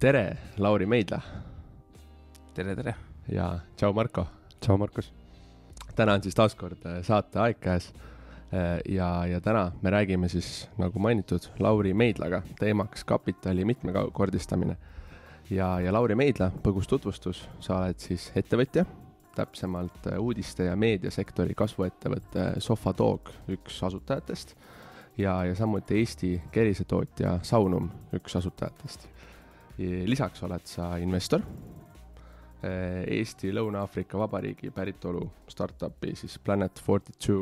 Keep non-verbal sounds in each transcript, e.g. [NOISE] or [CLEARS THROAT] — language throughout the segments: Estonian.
tere, Lauri Meidla tere, tere! ja tšau, Marko! tšau, Markus! täna on siis taas kord äh, saate aeg käes. Äh, ja, ja täna me räägime siis, nagu mainitud, Lauri Meidlaga, teemaks kapitali mitmekordistamine. ja, ja Lauri Meidla, põgus tutvustus, sa oled siis ettevõtja, täpsemalt äh, uudiste ja meediasektori kasvuettevõtte Sofadog üks asutajatest ja, ja samuti Eesti kerisetootja Saunum üks asutajatest. Lisaks oled sa investor Eh, Eesti Lõuna-Aafrika Vabariigi päritolu startup'i siis Planet42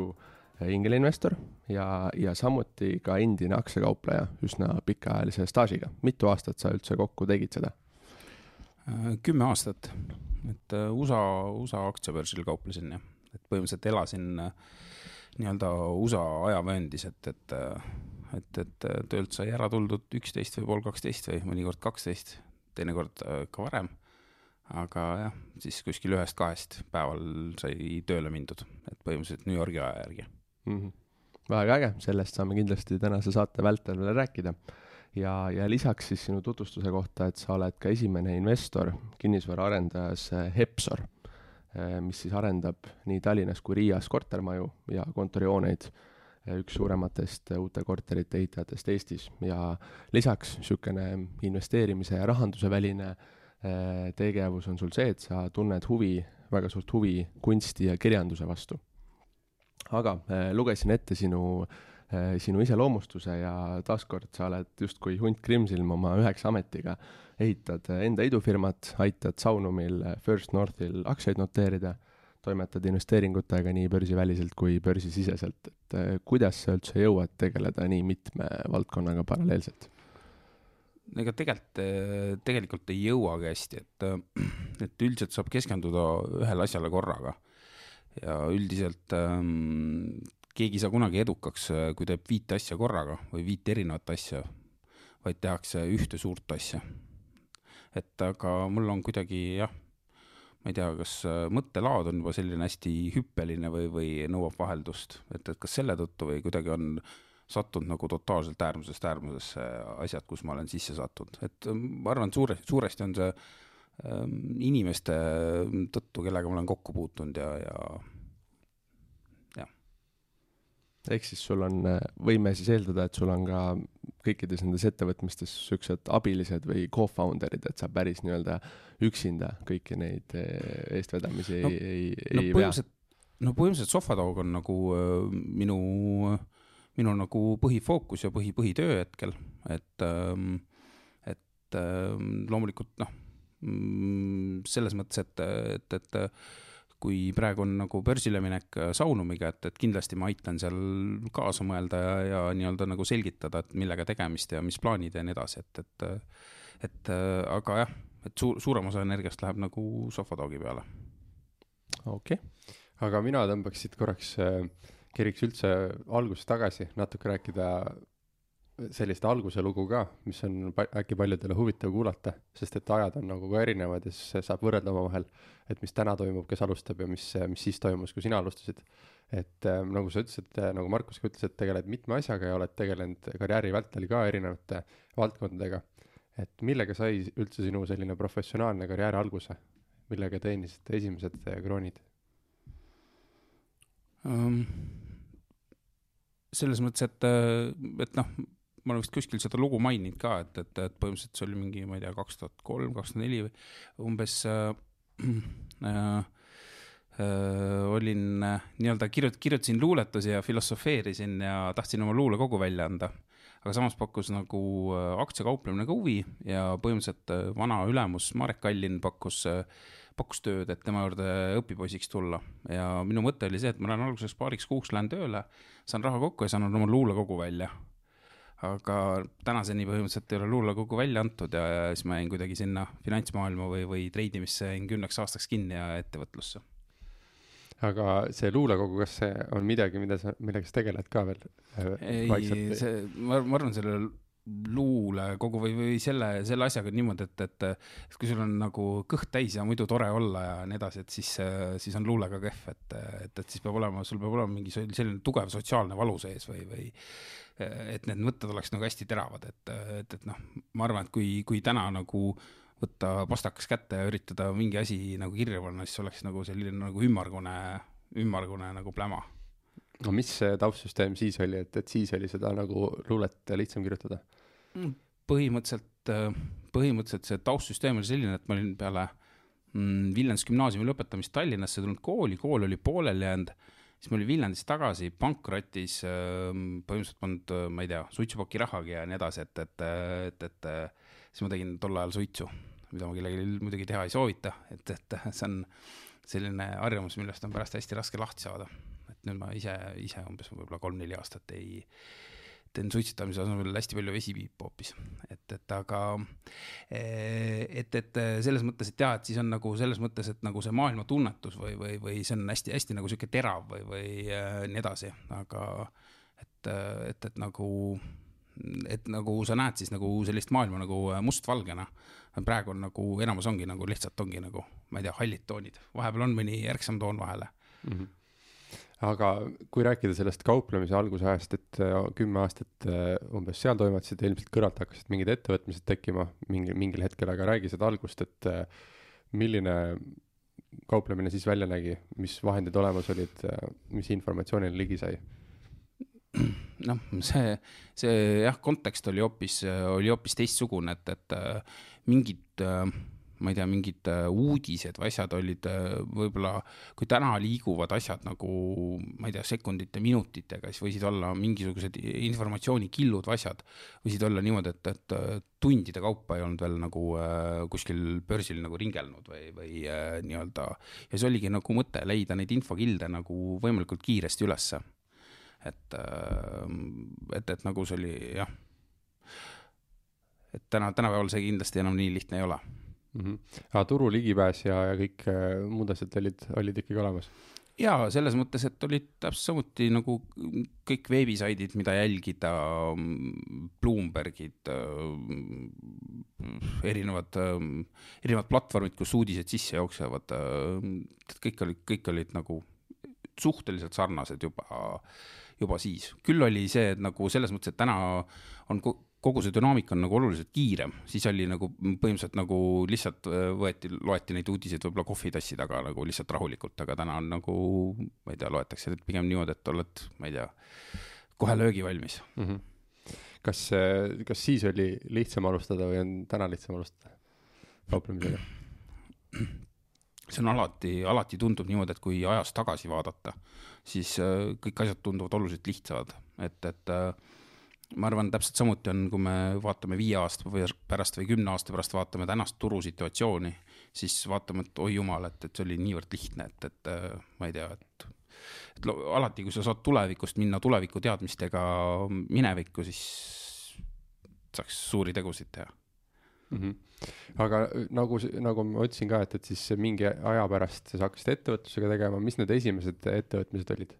eh, ingelinvestor ja, ja samuti ka endine aktsiakaupleja üsna pikaajalise staažiga. mitu aastat sa üldse kokku tegid seda? Äh, kümme aastat, et äh, USA, USA aktsiabörsil kauplesin ja, et põhimõtteliselt elasin äh, nii-öelda USA ajavööndis, et, et, et, et töölt sai ära tuldud üksteist või pool kaksteist või mõnikord kaksteist, teinekord ka varem aga jah, siis kuskil ühest-kahest päeval sai tööle mindud, et põhimõtteliselt New Yorgi aja järgi mm. -hmm. väga äge, sellest saame kindlasti tänase saate vältel veel rääkida. ja, ja lisaks siis sinu tutvustuse kohta, et sa oled ka esimene investor kinnisvaraarendajas eh, Hepsor, mis siis arendab nii Tallinnas kui Riias kortermaju ja kontorihooneid üks suurematest uute korterite ehitajatest Eestis. Ja lisaks niisugune investeerimise ja rahanduse väline äh, Äh, tegevus on sul see, et sa tunned huvi, väga suurt huvi kunsti ja kirjanduse vastu. aga äh, lugesin ette sinu, äh, sinu iseloomustuse ja taaskord sa oled justkui hunt Krimsilm oma üheksa ametiga, ehitad enda idufirmat, aitad Saunumil First Northil aktsiaid noteerida, toimetad investeeringutega nii börsiväliselt kui börsisiseselt, et kuidas sa üldse jõuad tegeleda nii mitme valdkonnaga paralleelselt? ega tegelikult, tegelikult ei jõuagi hästi, et, et üldiselt saab keskenduda ühele asjale korraga. ja üldiselt ähm, keegi ei saa kunagi edukaks, kui teeb viite asja korraga või viite erinevat asja, vaid tehakse ühte suurt asja. et aga mul on kuidagi jah, ma ei tea, kas mõttelaad on juba selline hästi hüppeline või, või nõuab vaheldust, et, et kas selle tõttu või kuidagi on äh, sattunud nagu totaalselt äärmusest äärmusesse asjad, kus ma olen sisse sattunud, et ähm, ma arvan, et suure, suuresti on see ähm, inimeste tõttu, kellega ma olen kokku puutunud ja, ja. Ehk siis sul on, võime siis eeldada, et sul on ka kõikides nendes ettevõtmistes siuksed abilised või co-founder'id, et sa päris nii-öelda üksinda kõiki neid eh, eestvedamisi no, ei, ei, no, ei vea? no põhimõtteliselt Sofadog on nagu äh, minu äh, minu nagu põhifookus ja põhi, põhitöö hetkel, et, ähm, et ähm, loomulikult noh, mm, selles mõttes, et, et, et kui praegu on nagu börsile minek Saunumiga, et, et kindlasti ma aitan seal kaasa mõelda ja, ja nii-öelda nagu selgitada, et millega tegemist ja mis plaanid ja nii edasi, et, et, et aga jah, et suur, suurem osa energiast läheb nagu Sofadogi peale. okei okay., aga mina tõmbaks siit korraks äh, keriks üldse algusest tagasi, natuke rääkida sellist alguse lugu ka, mis on pa äkki paljudele huvitav kuulata, sest et ajad on nagu ka erinevad ja siis saab võrrelda omavahel, et mis täna toimub, kes alustab ja mis, mis siis toimus, kui sina alustasid. et äh, nagu sa ütlesid äh,, nagu Markus ka ütles, et tegeled mitme asjaga ja oled tegelenud karjääri vältel ka erinevate valdkondadega. et millega sai üldse sinu selline professionaalne karjääri alguse, millega teenisid esimesed kroonid um,? selles mõttes, et, et noh, ma olen vist kuskil seda lugu maininud ka, et, et, et põhimõtteliselt see oli mingi, ma ei tea, kaks tuhat kolm, kaks tuhat neli või umbes äh, äh, olin äh, nii-öelda kirjut-, kirjutasin luuletusi ja filosofeerisin ja tahtsin oma luulekogu välja anda. aga samas pakkus nagu äh, aktsiakauplemine ka huvi ja põhimõtteliselt äh, vana ülemus Marek Kallin pakkus äh, pakkus tööd, et tema juurde õpipoisiks tulla ja minu mõte oli see, et ma lähen alguseks paariks kuuks lähen tööle, saan raha kokku ja saan oma luulekogu välja. Aga tänaseni põhimõtteliselt ei ole luulekogu välja antud ja, ja siis ma jäin kuidagi sinna finantsmaailma või, või treidimisse jäin kümneks aastaks kinni ja ettevõtlusse aga see luulekogu, kas see on midagi, mida sa, millega sa tegeled ka veel? ei, see, ma, ma arvan, sellel luule kogu või, või selle, selle asjaga on niimoodi, et, et, kui sul on nagu kõht täis ja muidu tore olla ja nii edasi, et siis, siis on luulega kehv, et, et, et siis peab olema, sul peab olema mingi selline tugev sotsiaalne valu sees või, või et need mõtted oleks nagu hästi teravad, et, et, et noh, ma arvan, et kui, kui täna nagu võtta pastakas kätte ja üritada mingi asi nagu kirja panna, siis oleks nagu selline nagu ümmargune, ümmargune nagu pläma no mis see taustsüsteem siis oli, et, et siis oli seda nagu luulet lihtsam kirjutada? Mm, põhimõtteliselt, põhimõtteliselt see taustsüsteem oli selline, et ma olin peale mm, Viljandis gümnaasiumi lõpetamist Tallinnasse tulnud kooli, kool oli pooleli jäänud, siis ma olin Viljandis tagasi pankrotis, ähm, põhimõtteliselt pannud, äh, ma ei tea, suitsupaki rahagi ja nii edasi, et, et, et, et siis ma tegin tol ajal suitsu, mida ma kellelegi muidugi teha ei soovita, et, et [LAUGHS] see on selline harjumus, millest on pärast hästi raske lahti saada. Et nüüd ma ise, ise umbes võib-olla kolm-neli aastat ei, teen suitsetamise asemel hästi palju vesipiipu hoopis, et, et aga et, et selles mõttes, et jah, et siis on nagu selles mõttes, et nagu see maailma tunnetus või, või, või see on hästi-hästi nagu sihuke terav või, või äh, nii edasi, aga et, et, et nagu et nagu sa näed siis nagu sellist maailma nagu mustvalgena. praegu on nagu enamus ongi nagu lihtsalt ongi nagu, ma ei tea, hallid toonid, vahepeal on mõni järgsam toon vahele mm. -hmm aga kui rääkida sellest kauplemise algusajast, et äh, kümme aastat äh, umbes seal toimetasid, ilmselt kõrvalt hakkasid mingid ettevõtmised tekkima mingi, mingil hetkel, aga räägi seda algust, et äh, milline kauplemine siis välja nägi, mis vahendid olemas olid, mis informatsioonile ligi sai? noh, see, see jah, kontekst oli hoopis, oli hoopis teistsugune, et, et mingid äh, ma ei tea, mingid äh, uudised või asjad olid äh, võib-olla, kui täna liiguvad asjad nagu, ma ei tea, sekundite, minutitega, siis võisid olla mingisugused informatsioonikillud või asjad, võisid olla niimoodi, et, et äh, tundide kaupa ei olnud veel nagu kuskil börsil nagu ringelnud või, või nii-öelda, ja see oligi nagu mõte, leida neid infokilde nagu võimalikult kiiresti ülesse. et et, et nagu see oli jah, et täna, tänapäeval see kindlasti enam nii lihtne ei ole mm. -hmm. aga turu ligipääs ja, ja kõik äh, muud asjad olid, olid ikkagi olemas? jaa, selles mõttes, et olid täpselt samuti nagu kõik veebisaidid, mida jälgida, Bloombergid, äh, erinevad, äh, erinevad platvormid, kus uudised sisse jooksevad, kõik olid, kõik olid nagu suhteliselt sarnased juba, juba siis. küll oli see, et nagu selles mõttes, et täna on kogu see dünaamika on nagu oluliselt kiirem, siis oli nagu põhimõtteliselt nagu lihtsalt äh, võeti, loeti neid uudiseid võib-olla kohvitassi taga nagu lihtsalt rahulikult, aga täna on nagu, ma ei tea, loetakse pigem niimoodi, et oled, ma ei tea, kohe löögi valmis mm. -hmm. kas, äh, kas siis oli lihtsam alustada või on täna lihtsam alustada kauplemisega? see on alati, alati tundub niimoodi, et kui ajas tagasi vaadata, siis äh, kõik asjad tunduvad oluliselt lihtsamad, et, et ma arvan, täpselt samuti on, kui me vaatame viie aasta pärast või kümne aasta pärast vaatame tänast turusituatsiooni, siis vaatame, et oi jumal, et, et see oli niivõrd lihtne, et, et äh, ma ei tea, et et alati, kui sa saad tulevikust minna tuleviku teadmistega minevikku, siis saaks suuri tegusid teha mm. -hmm. aga nagu, nagu ma ütlesin ka, et, et siis mingi aja pärast sa hakkasid ettevõtlusega tegema, mis need esimesed ettevõtmised olid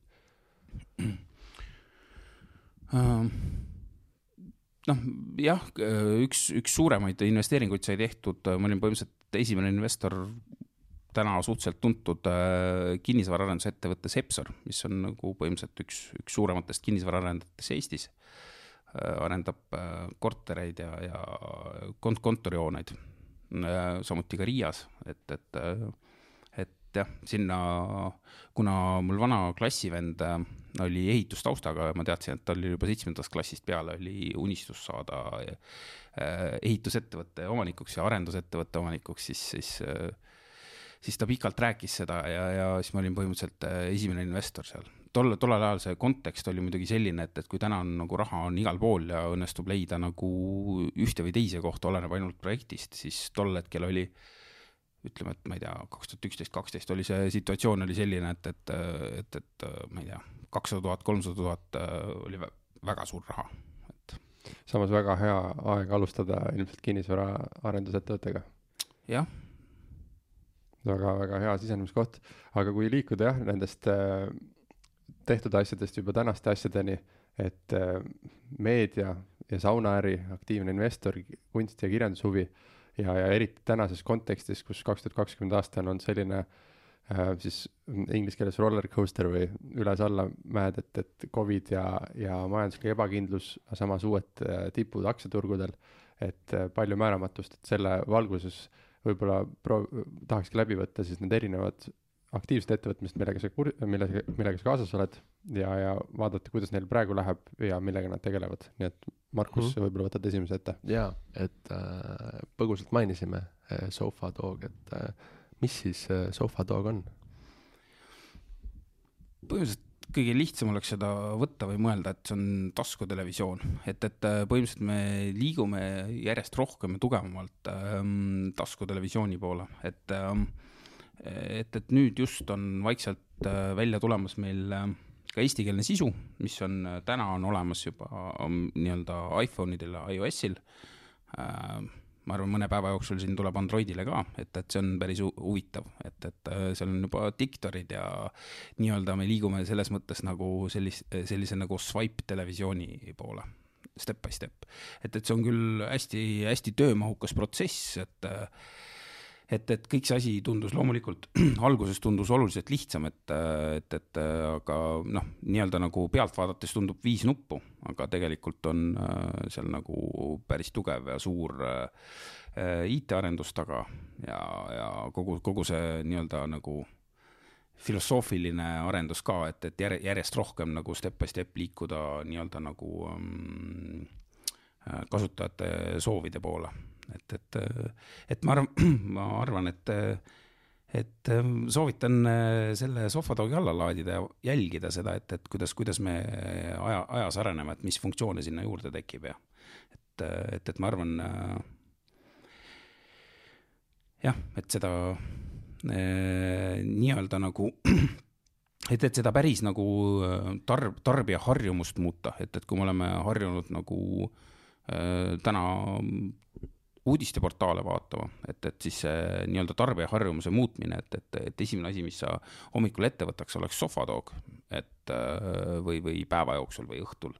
um,? [CLEARS THROAT] noh, jah, üks, üks suuremaid investeeringuid sai tehtud, ma olin põhimõtteliselt esimene investor täna suhteliselt tuntud äh, kinnisvaraarendusettevõte Sepsor, mis on nagu põhimõtteliselt üks, üks suurematest kinnisvaraarendajatest Eestis äh,. arendab äh, kortereid ja, ja kont-, kontorihooneid samuti ka Riias, et, et et jah, sinna, kuna mul vana klassivend oli ehitustaustaga ja ma teadsin, et tal juba seitsmendast klassist peale oli unistus saada äh, ehitusettevõtte omanikuks ja arendusettevõtte omanikuks, siis, siis äh, siis ta pikalt rääkis seda ja, ja siis ma olin põhimõtteliselt esimene investor seal. tol, tollel ajal see kontekst oli muidugi selline, et, et kui täna on nagu raha on igal pool ja õnnestub leida nagu ühte või teise kohta, oleneb ainult projektist, siis tol hetkel oli äh, ütleme, et ma ei tea, kaks tuhat üksteist, kaksteist oli see situatsioon oli selline, et, et, et, et ma ei tea, kakssada tuhat, kolmsada tuhat äh, oli väga suur raha, et. samas väga hea aeg alustada ilmselt kinnisvaraarendusettevõttega. jah. väga-väga hea sisenemiskoht, aga kui liikuda jah, nendest äh, tehtud asjadest juba tänaste asjadeni, et äh, meedia ja saunaäri, aktiivne investor, kunsti ja kirjandushuvi ja, ja eriti tänases kontekstis, kus kaks tuhat kakskümmend aasta on selline äh, siis inglise keeles roller coaster või üles-alla mäed, et, et Covid ja, ja majanduslik ebakindlus, samas uued äh, tipud aktsiaturgudel, et äh, palju määramatust, et selle valguses võib-olla pro-, tahakski läbi võtta siis need erinevad aktiivsed ettevõtmised, millega sa kur-, millega, millega sa kaasas oled ja, ja vaadata, kuidas neil praegu läheb ja millega nad tegelevad, nii et Markus mm, -hmm. võib-olla võtad esimese ette. jaa, et äh, põgusalt mainisime äh, Sofa Dog, et äh, mis siis äh, Sofa Dog on? põhimõtteliselt kõige lihtsam oleks seda võtta või mõelda, et see on taskutelevisioon, et, et äh, põhimõtteliselt me liigume järjest rohkem ja tugevamalt ähm, taskutelevisiooni poole, et ähm, et, et nüüd just on vaikselt äh, välja tulemas meil äh, ka eestikeelne sisu, mis on äh, täna on olemas juba um, nii-öelda iPhone'idel ja iOS-il. Ma arvan, mõne päeva jooksul siin tuleb Androidile ka, et, et see on päris huvitav, et, et seal on juba diktorid ja nii-öelda me liigume selles mõttes nagu sellise, sellise nagu swipe televisiooni poole step by step. et, et see on küll hästi-hästi töömahukas protsess, et et, et kõik see asi tundus loomulikult, [CLEARS THROAT] alguses tundus oluliselt lihtsam, et, et, et aga noh, nii-öelda nagu pealt vaadates tundub viis nuppu, aga tegelikult on äh, seal nagu päris tugev ja suur äh, IT-arendus taga ja, ja kogu, kogu see nii-öelda nagu filosoofiline arendus ka, et, et järjest rohkem nagu step by step liikuda nii-öelda nagu um, kasutajate soovide poole et, et, et ma arvan, [CLEARS THROAT] ma arvan, et, et soovitan selle sohvatoogi alla laadida ja jälgida seda, et, et kuidas, kuidas me aja, ajas areneme, et mis funktsioone sinna juurde tekib ja et, et, et ma arvan jah, et seda eh, nii-öelda nagu [CLEARS THROAT] et, et seda päris nagu tarb, tarbija harjumust muuta, et, et kui me oleme harjunud nagu äh, täna uudisteportaale vaatama, et, et siis see nii-öelda tarbijaharjumuse muutmine, et, et, et esimene asi, mis sa hommikul ette võtaks, oleks sohvatoog, et äh, või, või päeva jooksul või õhtul,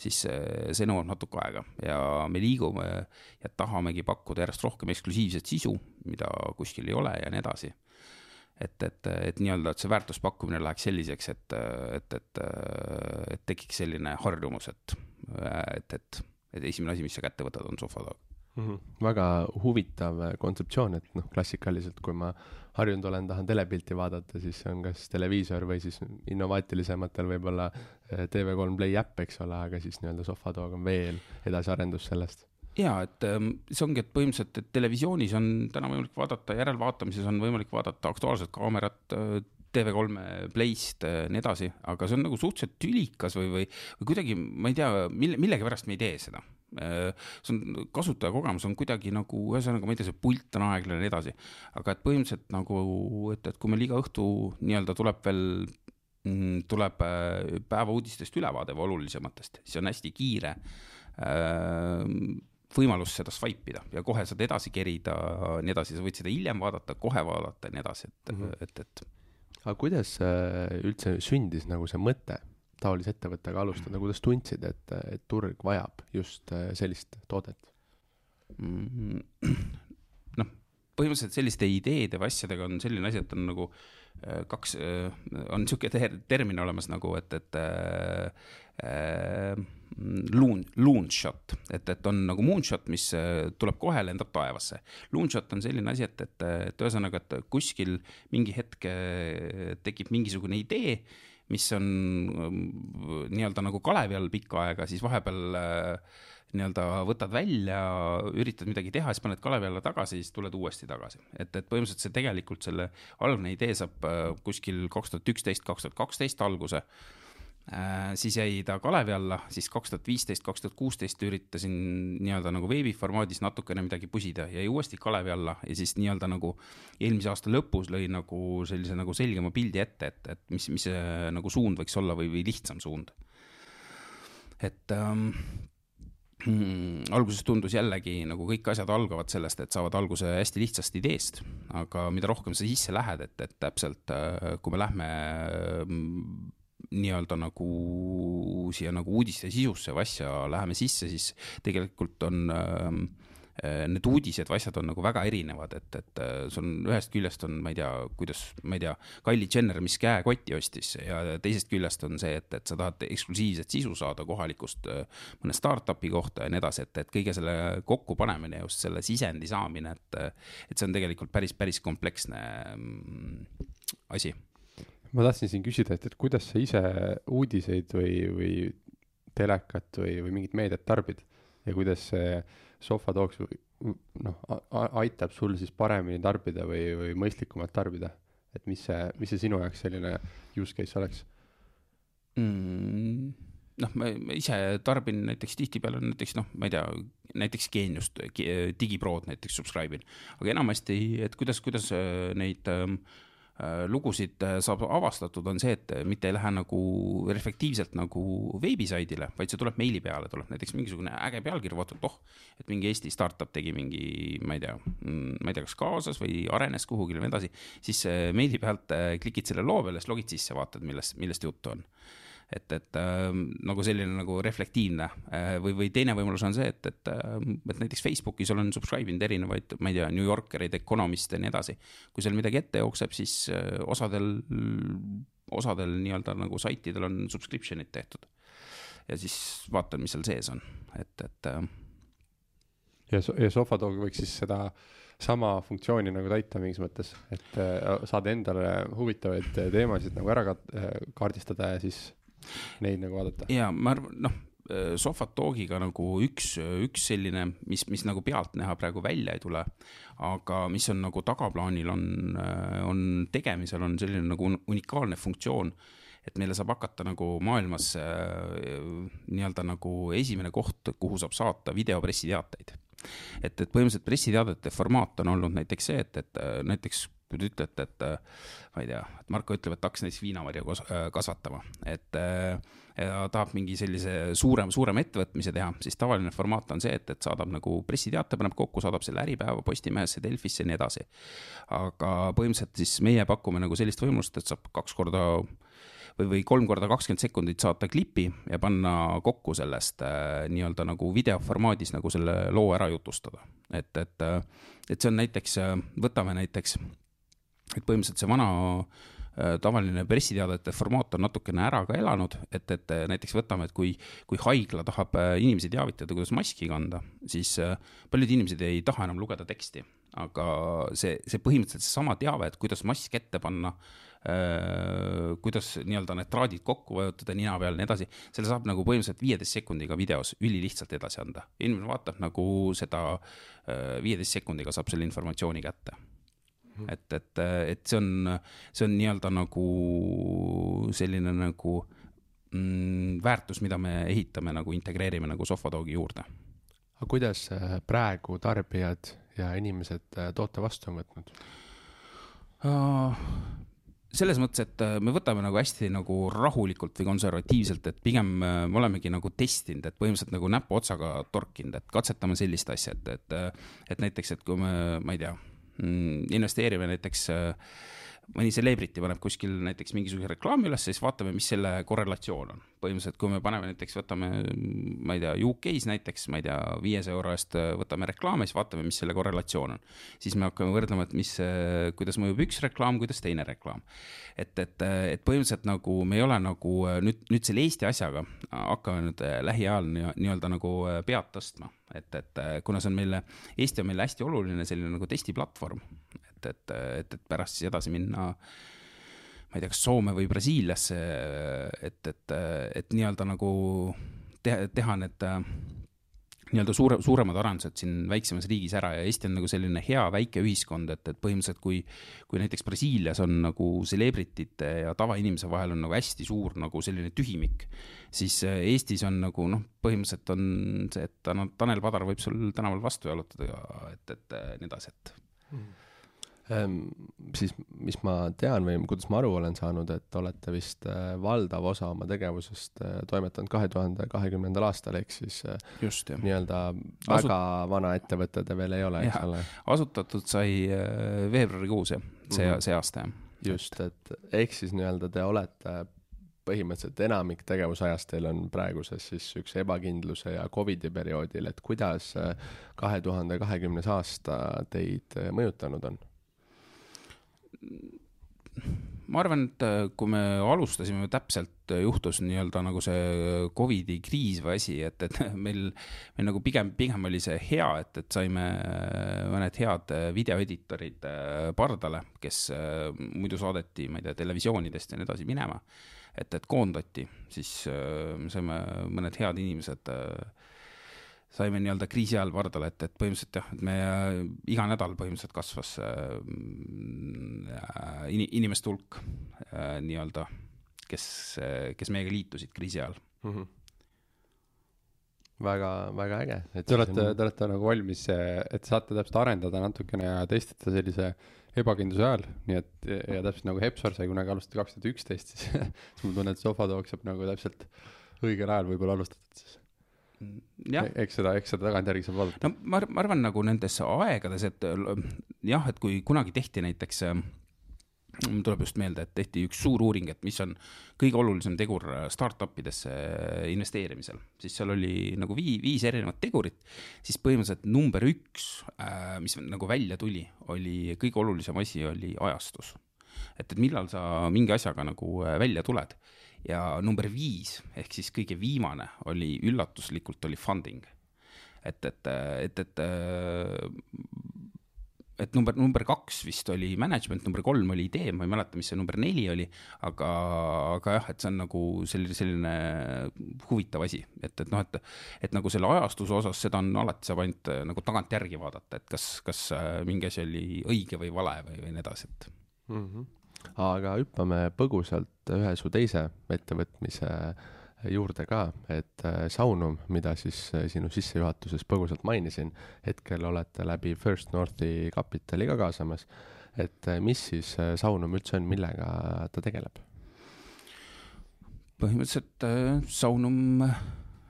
siis see, nõuab natuke aega. Ja me liigume ja tahamegi pakkuda järjest rohkem eksklusiivset sisu, mida kuskil ei ole ja nii edasi. Et, et, et nii-öelda, et see väärtuspakkumine läheks selliseks, et, et, et, et tekiks selline harjumus, et, et, et, et esimene asi, mis sa kätte võtad, on sohvatoog mm. -hmm. väga huvitav kontseptsioon, et noh, klassikaliselt, kui ma harjunud olen, tahan telepilti vaadata, siis see on kas televiisor või siis innovaatilisematel võib-olla äh, TV3 Play äpp, eks ole, aga siis nii-öelda sohvatoog on veel edasiarendus sellest ja et ähm, see ongi, et põhimõtteliselt, et televisioonis on täna võimalik vaadata, järelvaatamises on võimalik vaadata Aktuaalset Kaamerat, äh, TV3 Playst, nii edasi, aga see on nagu suhteliselt tülikas või, või, või kuidagi, ma ei tea, mille, millegipärast me ei tee seda see on, kasutajakogemus on kuidagi nagu, ühesõnaga, ma ei tea, see pult on aeglane ja nii edasi. aga et põhimõtteliselt nagu, et, et kui meil iga õhtu nii-öelda tuleb veel, mm, tuleb äh, päevauudistest ülevaade või olulisematest, siis on hästi kiire äh, võimalus seda swipe ida ja kohe saad edasi kerida, nii edasi, sa võid seda hiljem vaadata, kohe vaadata ja nii edasi, et mm, -hmm. et, et. aga kuidas üldse sündis nagu see mõte taolise ettevõttega alustada, kuidas tundsid, et, et turg vajab just äh, sellist toodet? Mm-hmm. [CLEARS THROAT] noh, põhimõtteliselt selliste ideede või asjadega on selline asi, et on nagu äh, kaks, äh, on niisugune ter termin olemas nagu, et, et äh, loon, loonshot, et, et on nagu moonshot, mis tuleb kohe, lendab taevasse. Loonshot on selline asi, et, et, et ühesõnaga, et kuskil mingi hetk tekib mingisugune idee mis on ähm, nii-öelda nagu kalevi all pikka aega, siis vahepeal äh, nii-öelda võtad välja, üritad midagi teha, siis paned kalevi alla tagasi, siis tuled uuesti tagasi. et, et põhimõtteliselt see tegelikult selle algne idee saab äh, kuskil kaks tuhat üksteist, kaks tuhat kaksteist alguse siis jäi ta kalevi alla, siis kaks tuhat viisteist, kaks tuhat kuusteist üritasin nii-öelda nagu veebiformaadis natukene midagi pusida, jäi uuesti kalevi alla ja siis nii-öelda nagu eelmise aasta lõpus lõi nagu sellise nagu selgema pildi ette, et, et mis, mis see nagu suund võiks olla või, või lihtsam suund. et ähm, Hmm, alguses tundus jällegi nagu kõik asjad algavad sellest, et saavad alguse hästi lihtsast ideest, aga mida rohkem sa sisse lähed, et, et täpselt äh, kui me lähme nii-öelda nagu siia nagu uudiste sisusse või asja läheme sisse, siis tegelikult on äh, Äh, need uudised või asjad on nagu väga erinevad, et, et äh, see on ühest küljest on, ma ei tea, kuidas, ma ei tea, Kylie Jenner, mis käekotti ostis ja teisest küljest on see, et, et sa tahad eksklusiivset sisu saada kohalikust äh, mõne startup'i kohta ja nii edasi, et, et kõige selle kokkupanemine, just selle sisendi saamine, et, et see on tegelikult päris, päris kompleksne mm, asi ma tahtsin siin küsida, et, et kuidas sa ise uudiseid või, või telekat või, või mingit meediat tarbid ja kuidas see Sofa Talks noh, aitab sul siis paremini tarbida või, või mõistlikumalt tarbida? et mis see, mis see sinu jaoks selline use case oleks mm,? noh, ma, ise tarbin näiteks tihtipeale näiteks noh, ma ei tea, näiteks Geeniust, digiprod näiteks subscribe in, aga enamasti, et kuidas, kuidas äh, neid Äh, lugusid äh, saab avastatud, on see, et mitte ei lähe nagu reflektiivselt nagu veebisaidile, vaid see tuleb meili peale, tuleb näiteks mingisugune äge pealkiri, vaatad, oh, et mingi Eesti startup tegi mingi, ma ei tea, mm, ma ei tea, kas kaasas või arenes kuhugile või nii edasi, siis meili pealt äh, klikid selle loo peale, siis logid sisse, vaatad, millest, millest juttu on et, et äh, nagu selline nagu reflektiivne äh, või, või teine võimalus on see, et, et äh,, et näiteks Facebookis olen subscribe inud erinevaid, ma ei tea, New Yorkereid, Economiste ja nii edasi. kui seal midagi ette jookseb, siis äh, osadel, osadel nii-öelda nagu saitidel on subscription'id tehtud. ja siis vaatan, mis seal sees on, et, et äh,. ja, ja Sofadog võiks siis seda sama funktsiooni nagu täita mingis mõttes, et äh, saad endale huvitavaid teemasid nagu ära kaardistada ja siis neid nagu vaadata. ja ma arvan, noh, äh, Sofatalkiga nagu üks, üks selline, mis, mis nagu pealtnäha praegu välja ei tule, aga mis on nagu tagaplaanil on, äh, on tegemisel, on selline nagu unikaalne funktsioon et meile saab hakata nagu maailmas äh, nii-öelda nagu esimene koht, kuhu saab saata videopressiteateid. et, et põhimõtteliselt pressiteadete formaat on olnud näiteks see, et, et näiteks kui te ütlete, et ma ei tea, et Marko ütleb, et hakkas näiteks viinamarju äh, kasvatama, et äh, ja tahab mingi sellise suurem, suurema ettevõtmise teha, siis tavaline formaat on see, et, et saadab nagu pressiteate, paneb kokku, saadab selle Äripäeva, Postimehesse, Delfisse ja nii edasi. aga põhimõtteliselt siis meie pakume nagu sellist võimalust, et saab kaks korda või, või kolm korda kakskümmend sekundit saata klipi ja panna kokku sellest äh, nii-öelda nagu videoformaadis nagu selle loo ära jutustada. et, et, et see on näiteks, võtame näiteks et põhimõtteliselt see vana äh, tavaline pressiteadete formaat on natukene ära ka elanud, et, et äh, näiteks võtame, et kui, kui haigla tahab äh, inimesi teavitada, kuidas maski kanda, siis paljud inimesed ei taha enam lugeda teksti, aga see, see põhimõtteliselt seesama teave, et kuidas mask ette panna, kuidas nii-öelda need traadid kokku vajutada nina peal ja nii edasi, selle saab nagu põhimõtteliselt viieteist sekundiga videos ülilihtsalt edasi anda. inimene vaatab nagu seda viieteist sekundiga saab selle informatsiooni kätte. Et, et, et see on, see on nii-öelda nagu selline nagu mm, väärtus, mida me ehitame nagu integreerime nagu Sofadogi juurde. aga kuidas äh, praegu tarbijad ja inimesed äh, toote vastu on võtnud uh,? selles mõttes, et äh, me võtame nagu hästi nagu rahulikult või konservatiivselt, et pigem me olemegi nagu testinud, et põhimõtteliselt nagu näpuotsaga torkinud, et katsetame sellist asja, et, et, et näiteks, et kui me, ma ei tea investeerime näiteks äh, mõni celebrity paneb kuskil näiteks mingisuguse reklaami üles, siis vaatame, mis selle korrelatsioon on. põhimõtteliselt, kui me paneme näiteks, võtame, ma ei tea, UK-s näiteks, ma ei tea, viiesaja euro eest äh, võtame reklaami, siis vaatame, mis selle korrelatsioon on. siis me hakkame võrdlema, et mis, äh, kuidas mõjub üks reklaam, kuidas teine reklaam. et, et, et põhimõtteliselt nagu me ei ole nagu nüüd, nüüd selle Eesti asjaga hakkame nüüd lähiajal nii-öelda nagu pead tõstma et, et kuna see on meile, Eesti on meile hästi oluline selline nagu testiplatvorm, et, et, et, et pärast siis edasi minna ma ei tea, kas Soome või Brasiiliasse, et, et, et nii-öelda nagu teha, teha need nii-öelda suure, suuremad arendused siin väiksemas riigis ära ja Eesti on nagu selline hea väike ühiskond, et, et põhimõtteliselt kui, kui näiteks Brasiilias on nagu celebrity'te ja tavainimese vahel on nagu hästi suur nagu selline tühimik, siis Eestis on nagu noh, põhimõtteliselt on see, et Tanel Padar võib sul tänaval vastu jalutada ja et, et nii edasi, et mm siis mis ma tean või kuidas ma aru olen saanud, et olete vist äh, valdav osa oma tegevusest äh, toimetanud kahe tuhande kahekümnendal aastal, ehk siis äh, just, nii-öelda väga Asut... vana ettevõte te veel ei ole, eks ole? asutatud sai veebruarikuus jah, see mm, -hmm. see aasta jah. just, et ehk siis nii-öelda te olete põhimõtteliselt enamik tegevusajast teil on praeguses siis üks ebakindluse ja Covidi perioodil, et kuidas kahe tuhande kahekümnes aasta teid mõjutanud on? Ma arvan, et äh, kui me alustasime, täpselt äh, juhtus nii-öelda nagu see Covidi kriis või asi, et, et [LAUGHS] meil, meil nagu pigem, pigem oli see hea, et, et saime äh, mõned head videoeditorid pardale, kes muidu saadeti, ma ei tea, televisioonidest ja nii edasi minema. et, et koondati, siis me saime mõned head inimesed saime nii-öelda kriisi ajal pardale, et, et põhimõtteliselt jah, et me äh, iga nädal põhimõtteliselt kasvas äh, in, inimeste hulk äh, nii-öelda, kes, kes meiega liitusid kriisi ajal mm. -hmm väga, väga äge. Te olete te olete nagu valmis, et saate täpselt arendada natukene ja testida sellise ebakindluse ajal, nii et ja täpselt nagu Hepsor sai kunagi alustada kaks tuhat üksteist, siis [LAUGHS] siis ma tunnen, et Sofatalk saab nagu täpselt õigel ajal võib-olla alustatud siis eks seda, eks seda tagantjärgi saab vaadata. no ma, ma arvan nagu nendes aegades, et jah, et kui kunagi tehti näiteks mul tuleb just meelde, et tehti üks suur uuring, et mis on kõige olulisem tegur startup idesse investeerimisel, siis seal oli nagu vii-, viis erinevat tegurit, siis põhimõtteliselt number üks, mis nagu välja tuli, oli kõige olulisem asi, oli ajastus. et, et millal sa mingi asjaga nagu välja tuled ja number viis ehk siis kõige viimane oli üllatuslikult oli funding. et, et, et, et, et number, number kaks vist oli management, number kolm oli idee, ma ei mäleta, mis see number neli oli, aga, aga jah, et see on nagu selline, selline huvitav asi, et, et noh, et, et nagu selle ajastuse osas seda on alati saab ainult nagu tagantjärgi vaadata, et kas, kas mingi asi oli õige või vale või, või nii edasi, et mm. -hmm aga hüppame põgusalt ühe su teise ettevõtmise juurde ka, et äh, Saunum, mida siis äh, sinu sissejuhatuses põgusalt mainisin, hetkel olete läbi First Northi kapitali ka kaasamas. et äh, mis siis Saunum üldse on, millega ta tegeleb? põhimõtteliselt Saunum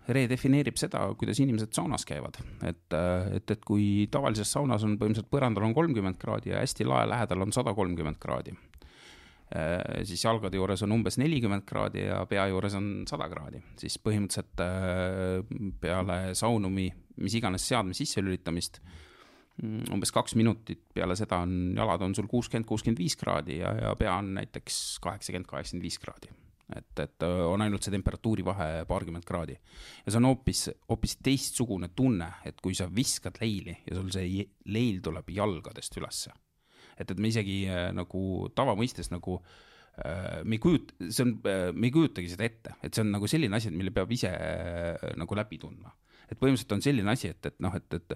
redefineerib seda, kuidas inimesed saunas käivad. et, et, et kui tavalises saunas on põhimõtteliselt põrandal on kolmkümmend kraadi ja hästi lae lähedal on sada kolmkümmend kraadi siis jalgade juures on umbes nelikümmend kraadi ja pea juures on sada kraadi, siis põhimõtteliselt äh, peale saunumi, mis iganes seadme sisselülitamist, mm, umbes kaks minutit peale seda on, jalad on sul kuuskümmend, kuuskümmend viis kraadi ja, ja pea on näiteks kaheksakümmend, kaheksakümmend viis kraadi. et, et äh, on ainult see temperatuuri vahe paarkümmend kraadi. ja see on hoopis, hoopis teistsugune tunne, et kui sa viskad leili ja sul see leil tuleb jalgadest ülesse et, et me isegi äh, nagu tavamõistes nagu äh, me ei kujuta, see on, äh, me ei kujutagi seda ette, et see on nagu selline asi, mille peab ise nagu läbi tundma et põhimõtteliselt on selline asi, et, et noh, et, et,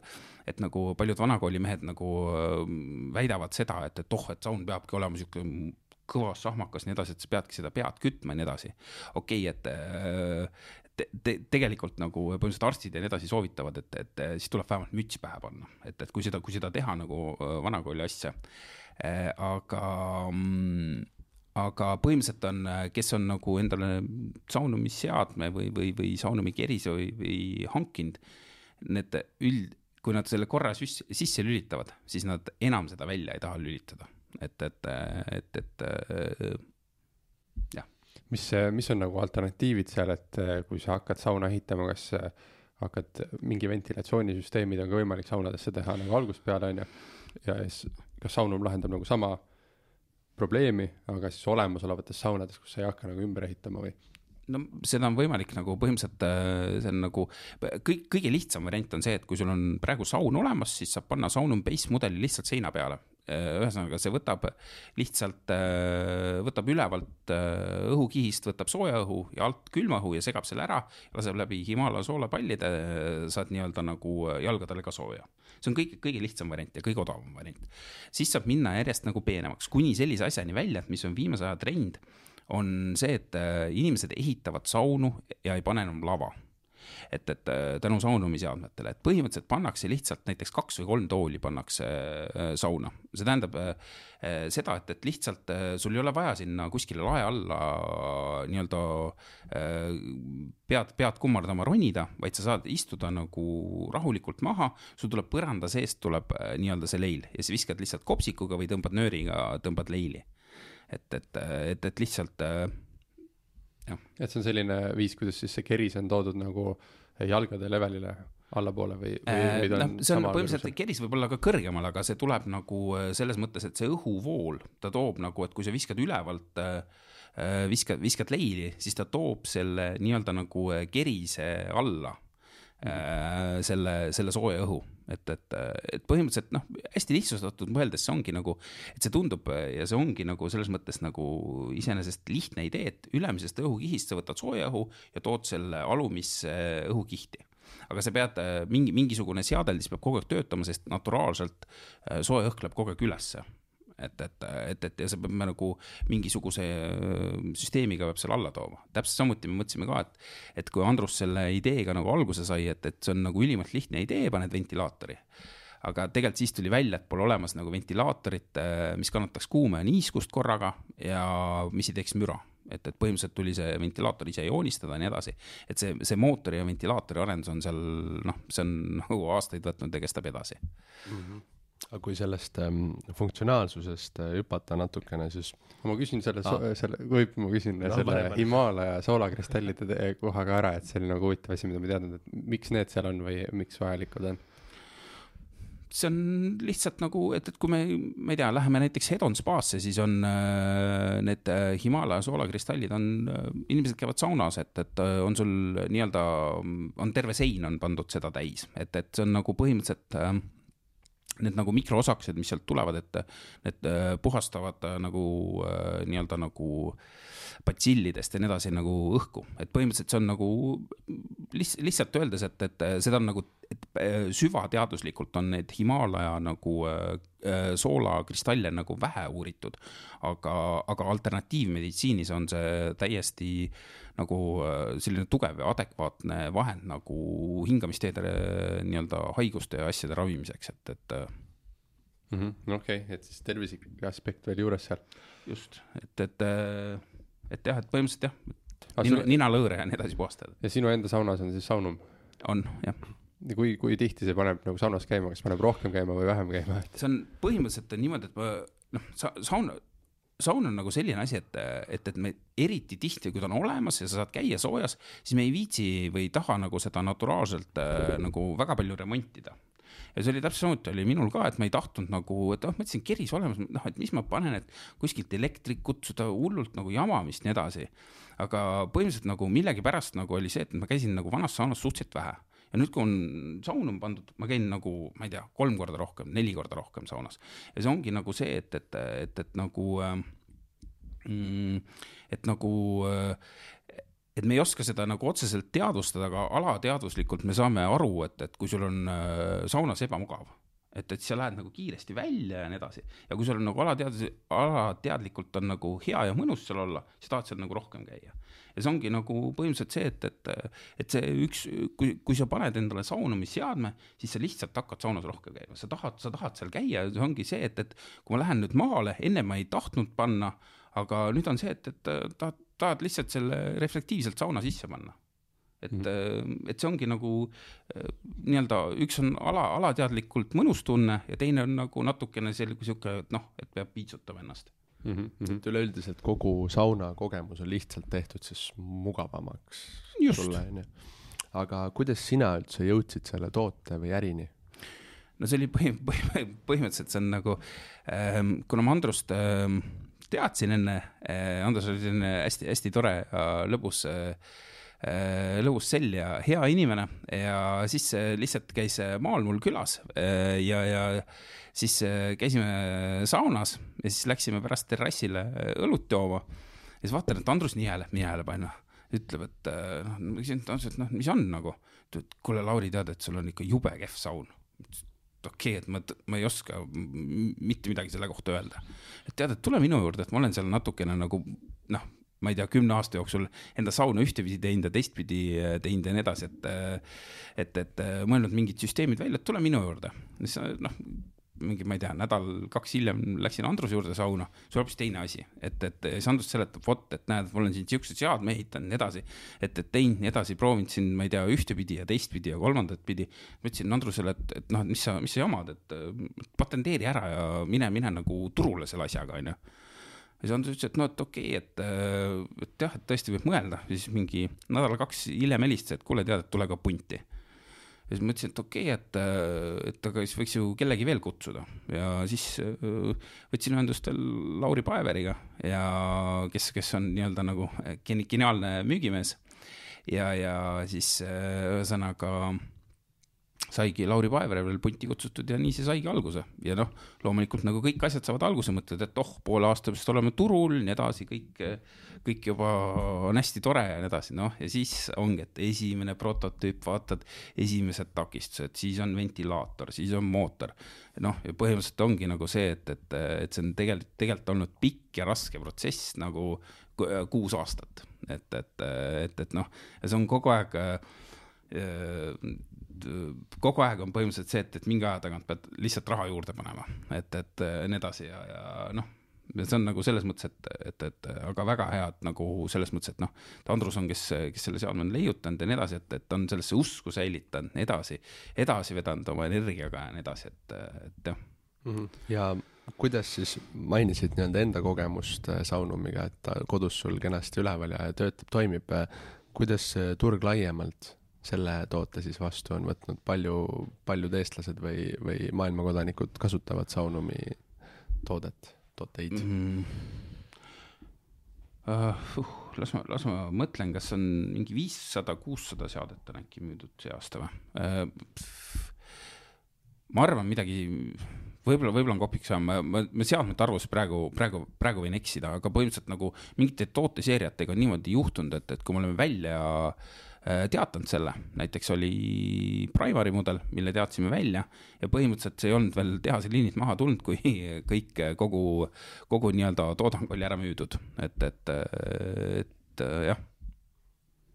et nagu paljud vanakoolimehed nagu väidavad seda, et, et oh, et saun peabki olema sihuke kõva sahmakas, nii edasi, et sa peadki seda pead kütma ja nii edasi. okei okay,, et te, te, tegelikult nagu põhimõtteliselt arstid ja nii edasi soovitavad, et, et siis tuleb vähemalt müts pähe panna, et, et kui seda, kui seda teha nagu vanakooli asja. Äh, aga, mm, aga põhimõtteliselt on, äh, kes on nagu endale saunumisseadme või, või, või saunumikerise või, või hankinud, need üld, kui nad selle korra sisse lülitavad, siis nad enam seda välja ei taha lülitada, et, et, et, et jah mis, mis on nagu alternatiivid seal, et eh, kui sa hakkad sauna ehitama, kas eh, hakkad, mingi ventilatsioonisüsteemid on ka võimalik saunadesse teha nagu algusest peale, on ju, ja siis kas saunum lahendab nagu sama probleemi, aga siis olemasolevates saunades, kus sa ei hakka nagu ümber ehitama või? no seda on võimalik nagu põhimõtteliselt, eh, see on nagu kõik, kõige lihtsam variant on see, et kui sul on praegu saun olemas, siis saab panna saunum base mudeli lihtsalt seina peale ühesõnaga, see võtab lihtsalt, äh, võtab ülevalt äh, õhukihist, võtab sooja õhu ja alt külma õhu ja segab selle ära, laseb läbi Himala soolepallide, saad nii-öelda nagu jalgadele ka sooja. see on kõige, kõige lihtsam variant ja kõige odavam variant. siis saab minna järjest nagu peenemaks, kuni sellise asjani välja, mis on viimase aja trend, on see, et inimesed ehitavad saunu ja ei pane enam lava et, et äh, tänu saunumisseadmetele, et põhimõtteliselt pannakse lihtsalt näiteks kaks või kolm tooli pannakse äh, sauna. see tähendab äh, seda, et, et lihtsalt sul ei ole vaja sinna kuskile lae alla nii-öelda pead, pead kummardama ronida, vaid sa saad istuda nagu rahulikult maha, sul tuleb põranda seest tuleb nii-öelda see leil ja siis viskad lihtsalt kopsikuga või tõmbad nööriga, tõmbad leili. et, et, et, et lihtsalt et see on selline viis, kuidas siis see keris on toodud nagu jalgade levelile allapoole või, või, Äh, noh see on põhimõtteliselt, keris võib olla ka kõrgemal, aga see tuleb nagu äh, selles mõttes, et see õhuvool, ta toob nagu, et kui sa viskad ülevalt, viskad, viskad leili, siis ta toob selle nii-öelda nagu äh, kerise alla. äh, selle, selle sooja õhu, et, et, et põhimõtteliselt noh, hästi lihtsustatud mõeldes see ongi nagu, et see tundub äh, ja see ongi nagu selles mõttes nagu iseenesest lihtne idee, et ülemisest õhukihist sa võtad sooja õhu ja tood selle alumisse õhukihti. Aga sa pead äh, mingi, mingisugune seadeldis peab kogu aeg töötama, sest naturaalselt äh, soe õhk läheb kogu aeg ülesse. et, et, et, et ja sa pead nagu mingisuguse äh, süsteemiga peab selle alla tooma. täpselt samuti me mõtlesime ka, et, et kui Andrus selle ideega nagu alguse sai, et, et see on nagu ülimalt lihtne idee, paned ventilaatori aga tegelikult siis tuli välja, et pole olemas nagu ventilaatorit, mis kannataks kuuma ja niiskust korraga ja mis ei teeks müra. et, et põhimõtteliselt tuli see ventilaator ise joonistada ja nii edasi. et see, see mootori ja ventilaatori arendus on seal noh, see on nagu aastaid võtnud ja kestab edasi. Aga kui sellest ähm, funktsionaalsusest äh, hüpata natukene, siis ma küsin selle Ah. selle, võib, ma küsin No, selle. Himalaia soolakristallide koha ka ära, et see oli nagu huvitav asi, mida ma ei teadnud, et miks need seal on või miks vajalikud on? see on lihtsalt nagu, et, et kui me, ma ei tea, läheme näiteks Hedon spaasse, siis on äh, need äh, Himalaia soolakristallid on äh,, inimesed käivad saunas, et, et äh, on sul nii-öelda, on terve sein on pandud seda täis, et, et see on nagu põhimõtteliselt äh, need nagu mikroosakesed, mis sealt tulevad, et need äh, puhastavad äh, nagu äh, nii-öelda nagu batsillidest ja nii edasi nagu õhku, et põhimõtteliselt see on nagu lihtsalt, lihtsalt öeldes, et, et seda on nagu, et äh, süvateaduslikult on neid Himalaia nagu äh, äh, soolakristalle nagu vähe uuritud, aga, aga alternatiivmeditsiinis on see täiesti nagu selline tugev ja adekvaatne vahend nagu hingamisteede nii-öelda haiguste ja asjade ravimiseks, et, et äh, okei, et siis tervislik aspekt veel juures seal. just, et, et, et jah, et põhimõtteliselt jah, aga nina, ninalõõre ja nii edasi puhastada ja sinu enda saunas on siis saunum? on jah. kui, kui tihti see paneb nagu saunas käima, kas paneb rohkem käima või vähem käima, [LAUGHS] see on põhimõtteliselt on niimoodi, et ma noh, sa saun, saun on nagu selline asi, et, et, et me eriti tihti, kui ta on olemas ja sa saad käia soojas, siis me ei viitsi või ei taha nagu seda naturaalselt äh, nagu väga palju remontida. Ja see oli täpselt samuti oli minul ka, et ma ei tahtnud nagu, et noh, mõtlesin keris olemas, noh, et mis ma panen, et kuskilt elektrit kutsuda, hullult nagu jamamist ja nii edasi. aga põhimõtteliselt nagu millegipärast nagu oli see, et ma käisin nagu vanas saunas suhteliselt vähe ja nüüd, kui on saun on pandud, ma käin nagu, ma ei tea, kolm korda rohkem, neli korda rohkem saunas ja see ongi nagu see, et, et, et, et nagu äh, mm, et nagu äh, et me ei oska seda nagu otseselt teadvustada, aga alateadvuslikult me saame aru, et, et kui sul on äh, saunas ebamugav, et, et sa lähed nagu kiiresti välja ja nii edasi. ja kui sul on nagu alateadus, alateadlikult on nagu hea ja mõnus seal olla, siis tahad seal nagu rohkem käia. Ja see ongi nagu põhimõtteliselt see, et, et, et see üks, kui, kui sa paned endale saunumisseadme, siis sa lihtsalt hakkad saunas rohkem käima, sa tahad, sa tahad seal käia ja see ongi see, et, et kui ma lähen nüüd maale, enne ma ei tahtnud panna, aga nüüd on see, et, et tahad, tahad lihtsalt selle reflektiivselt sauna sisse panna. et mm, -hmm. et see ongi nagu äh, nii-öelda üks on ala, alateadlikult mõnus tunne ja teine on nagu natukene selline sihuke, et noh, et peab piitsutama ennast. mm. -hmm. et üleüldiselt kogu sauna kogemus on lihtsalt tehtud siis mugavamaks Just. sulle, onju. aga kuidas sina üldse jõudsid selle toote või ärini? no see oli põhi, põhi, põhimõtteliselt see on nagu ähm,, kuna ma Andrust ähm, teadsin enne äh,, Andrus oli selline hästi-hästi tore ja lõbus äh, lõbus sell ja hea inimene ja siis äh, lihtsalt käis äh, maal mul külas äh, ja, ja siis käisime saunas ja siis läksime pärast terrassile äh, õlut jooma. ja siis vaatan, et Andrus niheleb, niheleb onju. ütleb, et äh, noh, ma küsin talt, et noh, mis on nagu. ta ütleb, et kuule, Lauri, tead, et sul on ikka jube kehv saun. okei okay,, et ma, ma ei oska mitte midagi selle kohta öelda. et tead, et tule minu juurde, et ma olen seal natukene nagu noh, ma ei tea, kümne aasta jooksul enda sauna ühtepidi teinud ja teistpidi äh, teinud ja nii edasi, et et, et mõelnud mingid süsteemid välja, et tule minu juurde. noh, mingi, ma ei tea, nädal-kaks hiljem läksin Andruse juurde sauna, see oli hoopis teine asi, et, et siis Andrus seletab, vot, et näed, ma olen siin siukseid seadme ehitanud, nii edasi. et, et teinud nii edasi, proovinud siin, ma ei tea, ühtepidi ja teistpidi ja kolmandat pidi. ma ütlesin Andrusele, et, et noh, et mis sa, mis sa jamad, et patenteeri ära ja mine, mine nagu turule selle asjaga, onju. siis Andrus ütles, et no, et okei okay,, et, et jah, et tõesti võib mõelda, siis mingi nädal-kaks hiljem helistas, et kuule, tead, et tule ka punti ja siis mõtlesin, et okei okay,, et, et aga siis võiks ju kellegi veel kutsuda ja siis võtsin ühendust Lauri Paeveriga ja kes, kes on nii-öelda nagu geniaalne müügimees. ja, ja siis ühesõnaga äh, saigi Lauri Paeverel punti kutsutud ja nii see saigi alguse. ja noh, loomulikult nagu kõik asjad saavad alguse, mõtled, et oh, poole aasta pärast oleme turul, nii edasi, kõik, kõik juba on hästi tore ja nii edasi, noh, ja siis ongi, et esimene prototüüp, vaatad esimesed takistused, siis on ventilaator, siis on mootor. noh, ja põhimõtteliselt ongi nagu see, et, et, et see on tegelikult, tegelikult olnud pikk ja raske protsess nagu kuus aastat, et, et, et, et noh, see on kogu aeg kogu aeg on põhimõtteliselt see, et, et mingi aja tagant pead lihtsalt raha juurde panema, et, et nii edasi ja, ja noh, see on nagu selles mõttes, et, et, et aga väga head nagu selles mõttes, et noh, Andrus on, kes, kes selle seadme on leiutanud ja nii edasi, et, et on sellesse usku säilitanud, edasi, edasi vedanud oma energiaga ja nii edasi, et, et jah mm. -hmm. ja kuidas siis mainisid nii-öelda enda kogemust äh, Saunumiga, et ta kodus sul kenasti üleval ja töötab, toimib. kuidas turg laiemalt selle toote siis vastu on võtnud, palju, paljud eestlased või, või maailmakodanikud kasutavad Saunumi toodet, tooteid mm? -hmm. Uh, las ma, las ma mõtlen, kas on mingi viissada, kuussada seadet on äkki müüdud see aasta või uh,? ma arvan midagi, võib-olla, võib-olla on kopiks vähem, ma, ma, ma seadmete arvus praegu, praegu, praegu võin eksida, aga põhimõtteliselt nagu mingite tooteseeriatega on niimoodi juhtunud, et, et kui me oleme välja Äh, teatanud selle, näiteks oli Primari mudel, mille teadsime välja ja põhimõtteliselt see ei olnud veel tehase liinilt maha tulnud, kui [LAUGHS] kõik, kogu, kogu nii-öelda toodang oli ära müüdud, et, et, et jah.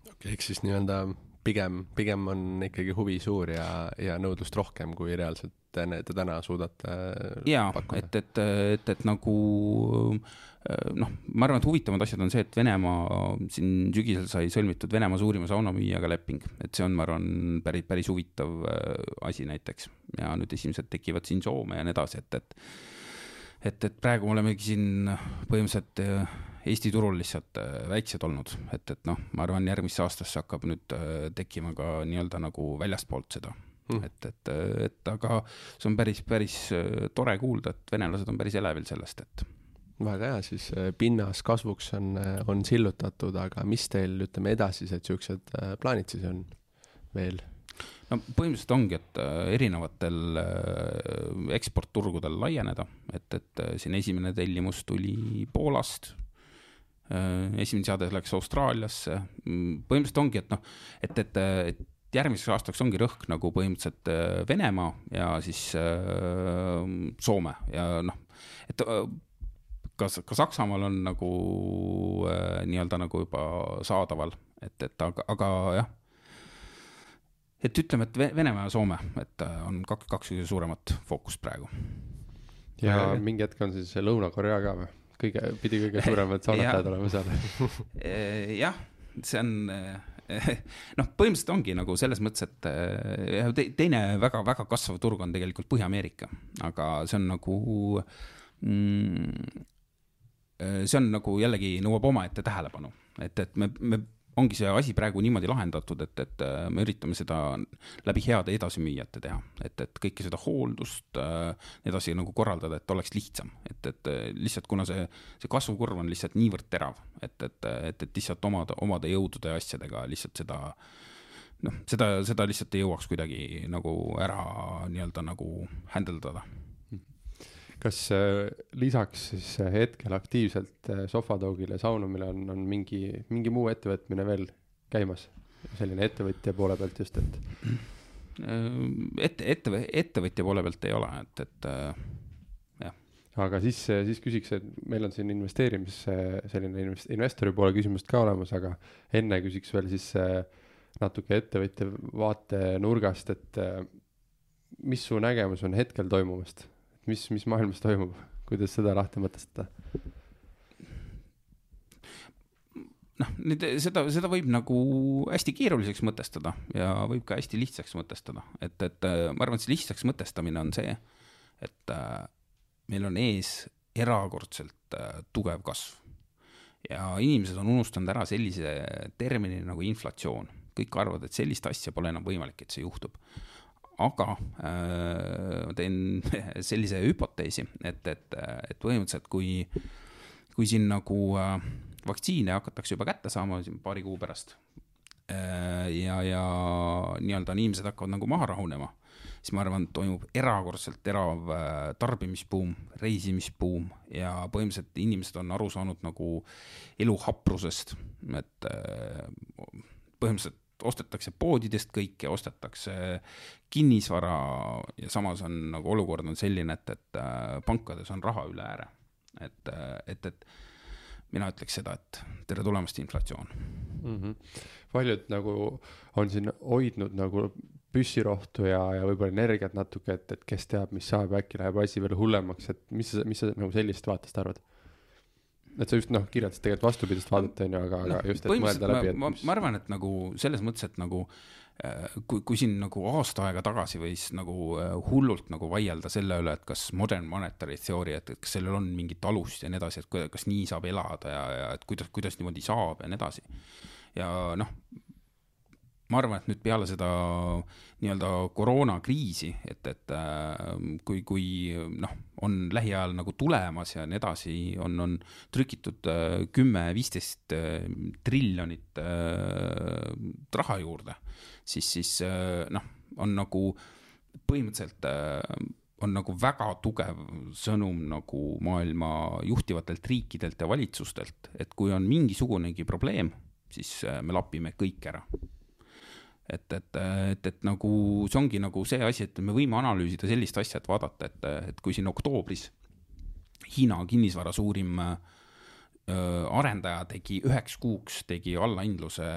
okei okay,, ehk siis nii-öelda pigem, pigem on ikkagi huvi suur ja, ja nõudlust rohkem, kui reaalselt te, täna suudate jaa, et, et, et, et nagu Äh, noh, ma arvan, et huvitavad asjad on see, et Venemaa siin sügisel sai sõlmitud Venemaa suurima saunamüüjaga leping, et see on, ma arvan, päris, päris huvitav äh, asi näiteks. ja nüüd esimesed tekivad siin Soome ja nii edasi, et, et et, et praegu me olemegi siin põhimõtteliselt äh, Eesti turul lihtsalt väiksed olnud, et, et noh, ma arvan, järgmisse aastasse hakkab nüüd tekkima ka nii-öelda nagu väljastpoolt seda. Mm.. et, et, et aga see on päris, päris tore kuulda, et venelased on päris elevil sellest, et. Väga hea, siis äh, pinnas kasvuks on, äh, on sillutatud, aga mis teil, ütleme, edasised siuksed äh, plaanid siis on veel? no põhimõtteliselt ongi, et erinevatel eksportturgudel laieneda, et, et siin esimene tellimus tuli Poolast, esimene seade läks Austraaliasse, mm, põhimõtteliselt ongi, et noh, et, et, et järgmiseks aastaks ongi rõhk nagu põhimõtteliselt Venemaa ja siis Soome ja noh, et kas, ka Saksamaal on nagu äh, nii-öelda nagu juba saadaval, et, et aga, aga jah. et ütleme, et Venemaa ja Soome, et äh, on kaks, kaks kõige suuremat fookust praegu. ja mingi hetk on siis Lõuna-Korea ka või? Kõige, pidi kõige [LAUGHS] suuremad saunatajad olema seal. [LAUGHS] Äh, jah, see on [LAUGHS] noh, põhimõtteliselt ongi nagu selles mõttes, et äh, teine väga-väga kasvav turg on tegelikult Põhja-Ameerika, aga see on nagu mm, Äh, see on nagu jällegi nõuab omaette tähelepanu, et, et me, me ongi see asi praegu niimoodi lahendatud, et, et äh, me üritame seda läbi heade edasimüüjate teha, et, et kõike seda hooldust äh, edasi nagu korraldada, et oleks lihtsam, et, et lihtsalt kuna see, see kasvukurv on lihtsalt niivõrd terav, et, et, et, et lihtsalt omada, omade jõudude ja asjadega lihtsalt seda noh, seda, seda lihtsalt ei jõuaks kuidagi nagu ära nii-öelda nagu händeldada kas äh, lisaks siis äh, hetkel aktiivselt äh, Sofadogile, Saunumile on, on mingi, mingi muu ettevõtmine veel käimas? selline ettevõtja poole pealt just, et. ette, ette, ettevõtja poole pealt ei ole, et, et jah. aga siis, siis küsiks, et meil on siin investeerimis, selline invest-, investori poole küsimust ka olemas, aga enne küsiks veel siis natuke ettevõtja vaatenurgast, et mis su nägemus on hetkel toimuvast? Mis, mis maailmas toimub, kuidas seda lahti mõtestada? noh, nüüd seda, seda võib nagu hästi keeruliseks mõtestada ja võib ka hästi lihtsaks mõtestada, et, et äh, ma arvan, et see lihtsaks mõtestamine on see, et äh, meil on ees erakordselt äh, tugev kasv. ja inimesed on unustanud ära sellise termini nagu inflatsioon. kõik arvavad, et sellist asja pole enam võimalik, et see juhtub. Aga äh, teen [LAUGHS] sellise hüpoteesi, et, et, et põhimõtteliselt kui, kui siin nagu äh, vaktsiine hakatakse juba kätte saama siin paari kuu pärast äh, ja, ja nii-öelda inimesed hakkavad nagu maha rahunema siis ma arvan, toimub erakordselt terav tarbimisbuum, reisimisbuum ja põhimõtteliselt inimesed on aru saanud nagu elu haprusest, et põhimõtteliselt ostetakse poodidest kõike, ostetakse kinnisvara ja samas on nagu olukord on selline, et, et äh, pankades on raha üle ääre. et, et, et mina ütleks seda, et tere tulemast, inflatsioon mm. -hmm. paljud nagu on siin hoidnud nagu püssirohtu ja, ja võib-olla energiat natuke, et, et kes teab, mis saab, äkki läheb asi veel hullemaks, et mis sa, mis sa nagu sellisest vaatest arvad? Et sa just noh, kirjeldasid tegelikult vastupidist vaadet, on ju, aga no,, aga just, et mõelda läbi, et ma, ma arvan, et nagu selles mõttes, et nagu äh, kui, kui siin nagu aasta aega tagasi võis nagu äh, hullult nagu vaielda selle üle, et kas modern monetary theory, et, et kas sellel on mingit alust ja nii edasi, et kas nii saab elada ja, ja et kuidas, kuidas niimoodi saab ja nii edasi. ja noh, ma arvan, et nüüd peale seda nii-öelda koroonakriisi, et, et äh, kui, kui noh, on lähiajal nagu tulemas ja nii edasi, on, on trükitud äh, kümme-viisteist äh, triljonit raha juurde, siis, siis noh, on nagu põhimõtteliselt on nagu väga tugev sõnum nagu maailma juhtivatelt riikidelt ja valitsustelt, et kui on mingisugunegi probleem, siis me lapime kõik ära et, et, et, et nagu see ongi nagu see asi, et me võime analüüsida sellist asja, et vaadata, et, et kui siin oktoobris Hiina kinnisvara suurim äh, arendaja tegi üheks kuuks, tegi allahindluse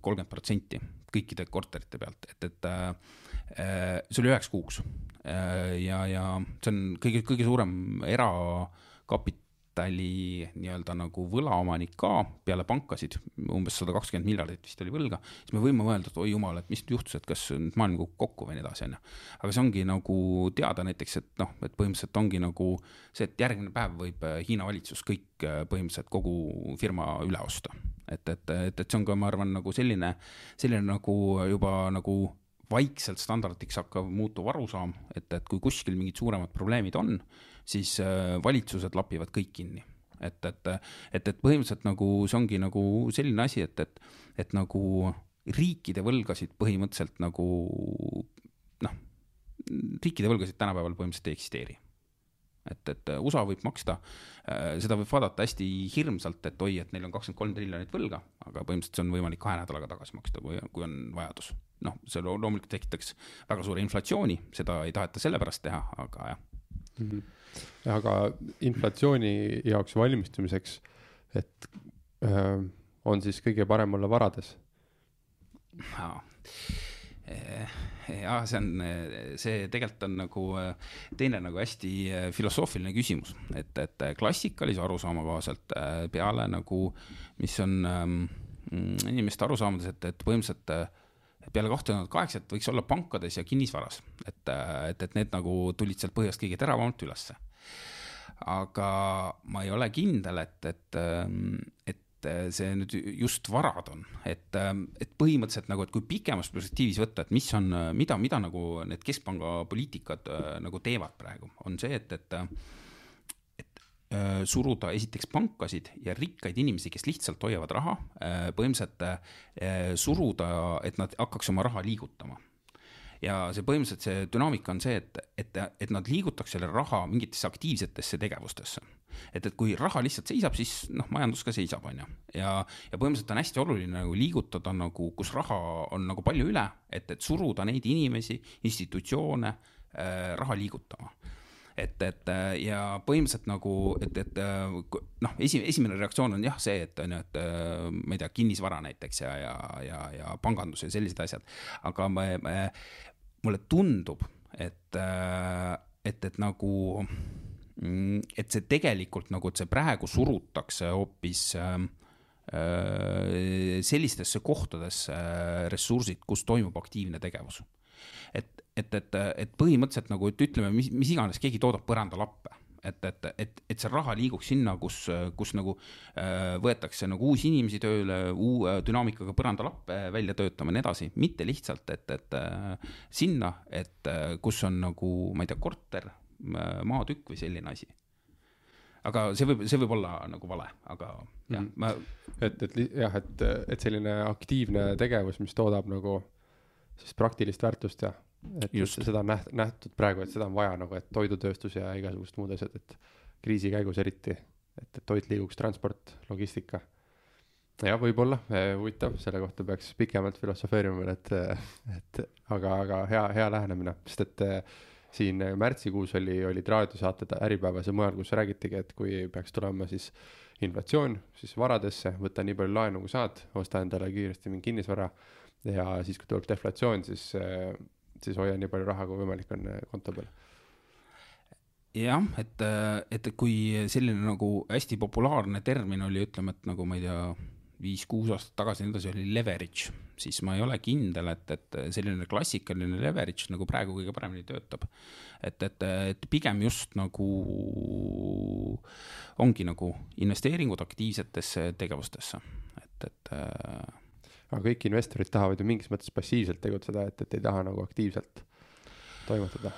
kolmkümmend protsenti kõikide korterite pealt, et, et äh, see oli üheks kuuks äh,. ja, ja see on kõige, kõige suurem erakapit-, kapitali nii-öelda nagu võlaomanik ka peale pankasid, umbes sada kakskümmend miljardit vist oli võlga, siis me võime mõelda, et oi jumal, et mis nüüd juhtus, et kas nüüd maailm kukub kokku või nii edasi, onju. aga see ongi nagu teada näiteks, et noh, et põhimõtteliselt ongi nagu see, et järgmine päev võib äh, Hiina valitsus kõik äh, põhimõtteliselt kogu firma üle osta. et, et, et, et see on ka, ma arvan, nagu selline, selline nagu juba nagu vaikselt standardiks hakkav muutuv arusaam, et, et kui kuskil mingid suuremad probleemid on, siis äh, valitsused lapivad kõik kinni. et, et, et, et põhimõtteliselt nagu see ongi nagu selline asi, et, et, et nagu riikide võlgasid põhimõtteliselt nagu noh, riikide võlgasid tänapäeval põhimõtteliselt ei eksisteeri et, et USA võib maksta, äh, seda võib vaadata hästi hirmsalt, et oi, et neil on kakskümmend kolm triljonit võlga, aga põhimõtteliselt see on võimalik kahe nädalaga tagasi maksta, kui, kui on vajadus. noh, see loomulikult tekitaks väga suure inflatsiooni, seda ei taheta sellepärast teha, aga jah mm. -hmm aga inflatsiooni jaoks valmistumiseks, et äh, on siis kõige parem olla varades? Jah, see on, see tegelikult on nagu teine nagu hästi filosoofiline küsimus, et, et klassikalise arusaama kohaselt äh, peale nagu, mis on ähm, inimeste arusaamades, et, et põhimõtteliselt äh, peale kahte tuhat kaheksat võiks olla pankades ja kinnisvaras, et, et, et need nagu tulid sealt põhjast kõige teravamalt ülesse aga ma ei ole kindel, et, et, ähm, et see nüüd just varad on, et, ähm, et põhimõtteliselt nagu, et kui pikemas perspektiivis võtta, et mis on, mida, mida nagu need keskpanga poliitikad äh, nagu teevad praegu, on see, et, et et äh, suruda esiteks pankasid ja rikkaid inimesi, kes lihtsalt hoiavad raha, äh, põhimõtteliselt suruda, et nad hakkaks oma raha liigutama ja see põhimõtteliselt see dünaamika on see, et, et, et nad liigutaks selle raha mingitesse aktiivsetesse tegevustesse. et, et kui raha lihtsalt seisab, siis noh, majandus ka seisab, on ju. ja, ja põhimõtteliselt on hästi oluline nagu liigutada nagu, kus raha on nagu palju üle, et, et suruda neid inimesi, institutsioone äh, raha liigutama et, et ja põhimõtteliselt nagu, et, et noh, esi-, esimene reaktsioon on jah, see, et on ju, et ma ei tea, kinnisvara näiteks ja, ja, ja, ja pangandus ja sellised asjad. aga me, me, mulle tundub, et, et, et nagu, mm, et see tegelikult nagu, et see praegu surutakse hoopis äh, sellistesse kohtadesse ressursid, kus toimub aktiivne tegevus. Et, et, et, et põhimõtteliselt nagu, et ütleme, mis, mis iganes, keegi toodab põrandalappe, et, et, et, et see raha liiguks sinna, kus, kus nagu äh, võetakse nagu uusi inimesi tööle, uue dünaamikaga põrandalappe välja töötama ja nii edasi, mitte lihtsalt, et, et äh, sinna, et äh, kus on nagu, ma ei tea, korter, maatükk või selline asi aga see võib, see võib olla nagu vale, aga jah mm., ma. et, et jah, et, et selline aktiivne tegevus, mis toodab nagu siis praktilist väärtust ja et Just. seda on näht-, nähtud praegu, et seda on vaja nagu, et toidutööstus ja igasugused muud asjad, et kriisi käigus eriti, et, et toit liiguks, transport, logistika. jah, võib-olla eh, huvitav, selle kohta peaks pikemalt filosofeerima veel, et, et aga, aga hea, hea lähenemine, sest et eh, siin märtsikuus oli, olid raadiosaated Äripäevas ja mujal, kus räägitigi, et kui peaks tulema siis inflatsioon, siis varadesse, võta nii palju laenu, kui saad, osta endale kiiresti mingi kinnisvara ja siis, kui tuleb deflatsioon, siis eh, siis hoia nii palju raha, kui võimalik on eh, konto peal. jah, et, eh, et kui selline nagu hästi populaarne termin oli, ütleme, et nagu ma ei tea, viis-kuus aastat tagasi nii edasi oli leverage, siis ma ei ole kindel, et, et selline klassikaline leverage nagu praegu kõige paremini töötab. et, et, et pigem just nagu ongi nagu investeeringud aktiivsetesse tegevustesse, et, et aga kõik investorid tahavad ju mingis mõttes passiivselt tegutseda, et, et ei taha nagu aktiivselt toimetada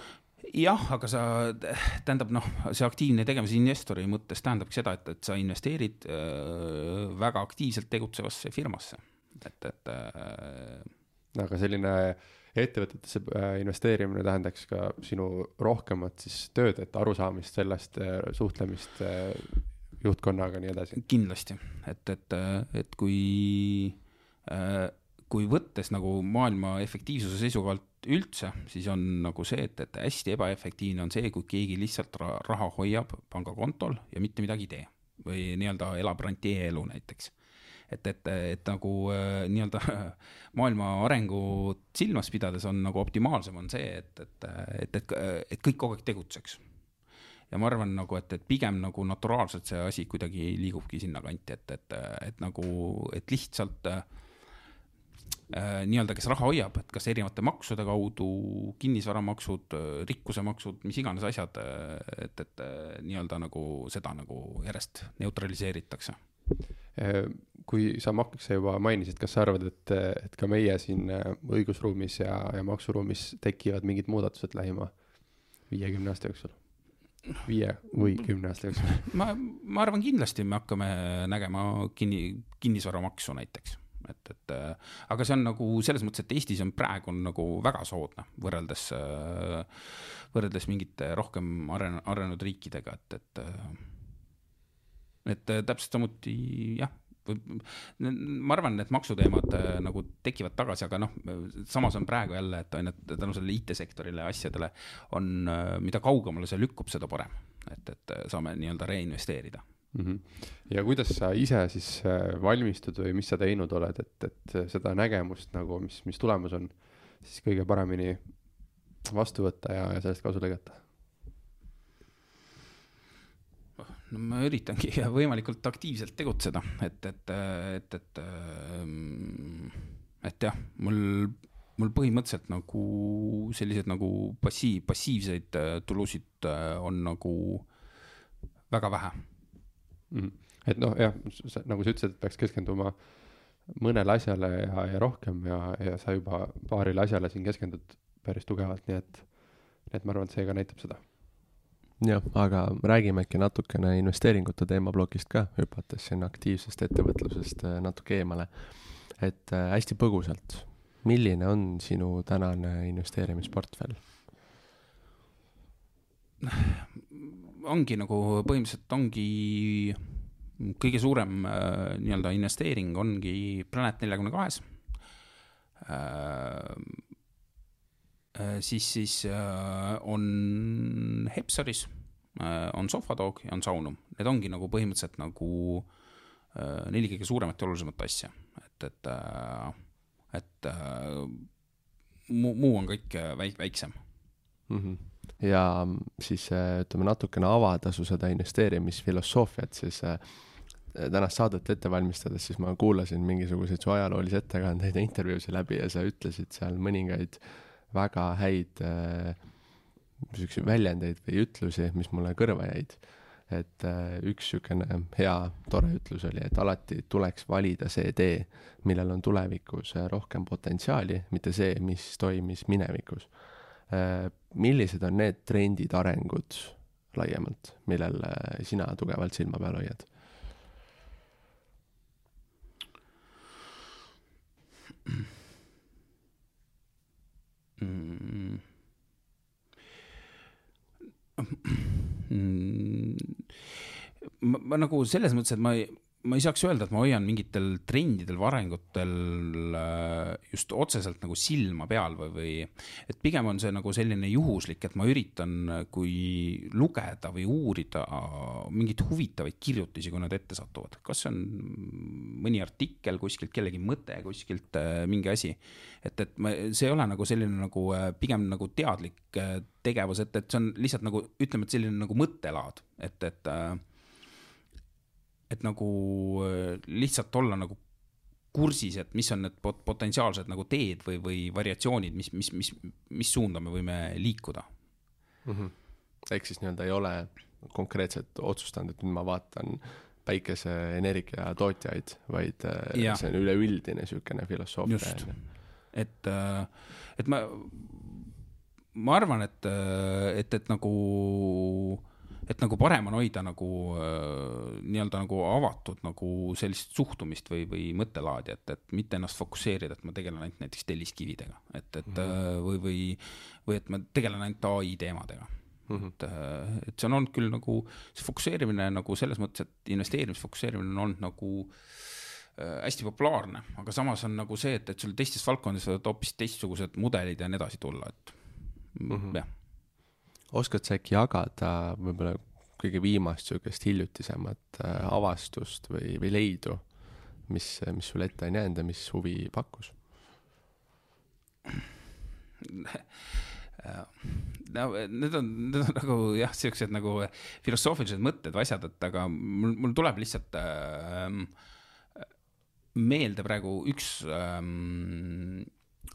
jah, aga sa, tähendab noh, see aktiivne tegemise investori mõttes tähendabki seda, et, et sa investeerid äh, väga aktiivselt tegutsevasse firmasse, et, et äh.... aga selline ettevõtetesse äh, investeerimine tähendaks ka sinu rohkemat siis tööd, et arusaamist sellest, äh, suhtlemist äh, juhtkonnaga, nii edasi. kindlasti, et, et, et kui kui võttes nagu maailma efektiivsuse seisukohalt üldse, siis on nagu see, et, et hästi ebaefektiivne on see, kui keegi lihtsalt raha hoiab pangakontol ja mitte midagi ei tee või nii-öelda elab rantjee elu näiteks. et, et, et nagu äh, nii-öelda [LAUGHS] maailma arengut silmas pidades on nagu optimaalsem on see, et, et, et, et, et kõik kogu aeg tegutseks ja ma arvan nagu, et, et pigem nagu naturaalselt see asi kuidagi liigubki sinnakanti, et, et, et nagu, et lihtsalt äh, Äh, nii-öelda, kes raha hoiab, et kas erinevate maksude kaudu, kinnisvaramaksud, äh, rikkusemaksud, mis iganes asjad, äh, et, et nii-öelda nagu seda nagu järjest neutraliseeritakse. kui sa makse juba mainisid, kas sa arvad, et, et ka meie siin õigusruumis ja, ja maksuruumis tekivad mingid muudatused lähima viiekümne aasta jooksul? viie või kümne aasta jooksul? ma, ma arvan, kindlasti me hakkame nägema kinni, kinnisvaramaksu näiteks et, et äh, aga see on nagu selles mõttes, et Eestis on praegu on nagu väga soodne võrreldes, äh, võrreldes mingite rohkem aren-, arenenud riikidega, et, et äh, et täpselt samuti jah, ma arvan, need maksuteemad nagu tekivad tagasi, aga noh, samas on praegu jälle, et on ju, et tänu sellele IT-sektorile ja asjadele on, mida kaugemale see lükkub, seda parem. et, et saame nii-öelda reinvesteerida. Ja kuidas sa ise siis äh, valmistud või mis sa teinud oled, et, et seda nägemust nagu, mis, mis tulemas on, siis kõige paremini vastu võtta ja, ja sellest kasu lõigata? no ma üritangi [LAUGHS] võimalikult aktiivselt tegutseda, et, et, et, et, et jah, mul, mul põhimõtteliselt nagu selliseid nagu passiiv, passiivseid äh, tulusid äh, on nagu väga vähe. Et noh, jah, nagu sa ütlesid, et peaks keskenduma mõnele asjale ja, ja rohkem ja, ja sa juba paarile asjale siin keskendud päris tugevalt, nii et, nii et ma arvan, et see ka näitab seda. jah, aga räägime äkki natukene investeeringute teemaplokist ka, hüpates sinna aktiivsest ettevõtlusest äh, natuke eemale. et äh, hästi põgusalt, milline on sinu tänane investeerimisportfell? [LAUGHS] ongi nagu põhimõtteliselt ongi kõige suurem äh, nii-öelda investeering ongi Planet neljakümne kahes äh,. äh siis, siis on Hepsaris on Sofadog ja on Saunum, need ongi nagu põhimõtteliselt nagu neli kõige suuremat ja olulisemat asja, et, et et muu, muu on kõik väik-, väiksem mm. -hmm ja siis äh, ütleme natukene avada su seda investeerimisfilosoofiat, siis äh, tänast saadet ette valmistades, siis ma kuulasin mingisuguseid su ajaloolisi ettekandeid ja intervjuusid läbi ja sa ütlesid seal mõningaid väga häid äh, niisuguseid väljendeid või ütlusi, mis mulle kõrva jäid. et äh, üks niisugune hea tore ütlus oli, et alati tuleks valida see tee, millel on tulevikus äh, rohkem potentsiaali, mitte see, mis toimis minevikus. Millised on need trendid, arengud laiemalt, millel sina tugevalt silma peal hoiad? mm.. mm. ma, ma nagu selles mõttes, et ma ei ma ei saaks öelda, et ma hoian mingitel trendidel või arengutel äh, just otseselt nagu silma peal või, või et pigem on see nagu selline juhuslik, et ma üritan, kui lugeda või uurida mingeid huvitavaid kirjutisi, kui nad ette satuvad, kas see on mõni artikkel kuskilt, kellegi mõte kuskilt, äh, mingi asi. et, et ma, see ei ole nagu selline nagu äh, pigem nagu teadlik tegevus, et, et see on lihtsalt nagu ütleme, et selline nagu mõttelaad, et, et et nagu äh, lihtsalt olla nagu kursis, et mis on need pot-, potentsiaalsed nagu teed või, või variatsioonid, mis, mis, mis, mis suunda me võime liikuda mm. -hmm. ehk siis nii-öelda ei ole konkreetselt otsustanud, et nüüd ma vaatan päikeseenergia tootjaid, vaid äh, ja. see on üleüldine niisugune filosoofia. just, et, äh, et ma, ma arvan, et, et, et nagu et nagu parem on hoida nagu äh, nii-öelda nagu avatud nagu sellist suhtumist või, või mõttelaadi, et, et mitte ennast fokusseerida, et ma tegelen ainult näiteks telliskividega, et, et mm -hmm. või, või, või et ma tegelen ainult ai teemadega mm. -hmm. et, äh, et see on olnud küll nagu, see fokusseerimine nagu selles mõttes, et investeerimisfokusseerimine on olnud nagu äh, hästi populaarne, aga samas on nagu see, et, et sul teistes valdkondades võivad hoopis teistsugused mudelid ja nii edasi tulla, et mm -hmm. jah oskad sa äkki jagada võib-olla kõige viimast niisugust hiljutisemat äh, avastust või, või leidu, mis, mis sulle ette on jäänud ja mis huvi pakkus? [LAUGHS] no need on, need on nagu jah, siuksed nagu filosoofilised mõtted või asjad, et aga mul, mul tuleb lihtsalt äh, meelde praegu üks äh,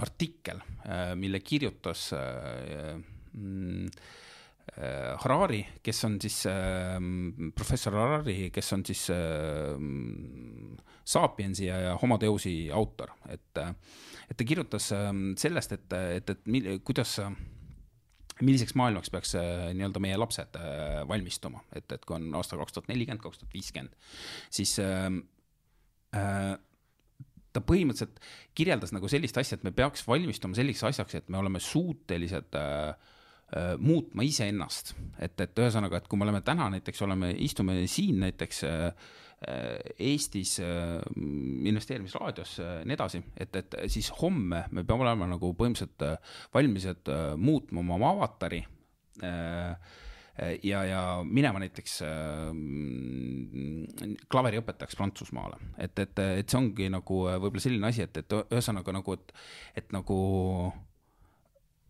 artikkel äh,, mille kirjutas äh, mm, Harari, kes on siis äh,, professor Harari, kes on siis äh, Sapiensi ja, ja Homo Deusi autor, et, et ta kirjutas äh, sellest, et, et, et mil, kuidas milliseks maailmaks peaks äh, nii-öelda meie lapsed äh, valmistuma, et, et kui on aasta kaks tuhat nelikümmend, kaks tuhat viiskümmend, siis äh, äh, ta põhimõtteliselt kirjeldas nagu sellist asja, et me peaks valmistuma selliseks asjaks, et me oleme suutelised äh, Äh, muutma iseennast, et, et ühesõnaga, et kui me oleme täna näiteks oleme, istume siin näiteks äh, äh, Eestis investeerimisraadios ja nii edasi, et, et siis homme me peame olema nagu põhimõtteliselt valmis, et muutma oma avatari ja, ja minema näiteks klaveriõpetajaks Prantsusmaale, et, et, et see ongi nagu võib-olla selline asi, et, et ühesõnaga nagu, et, et nagu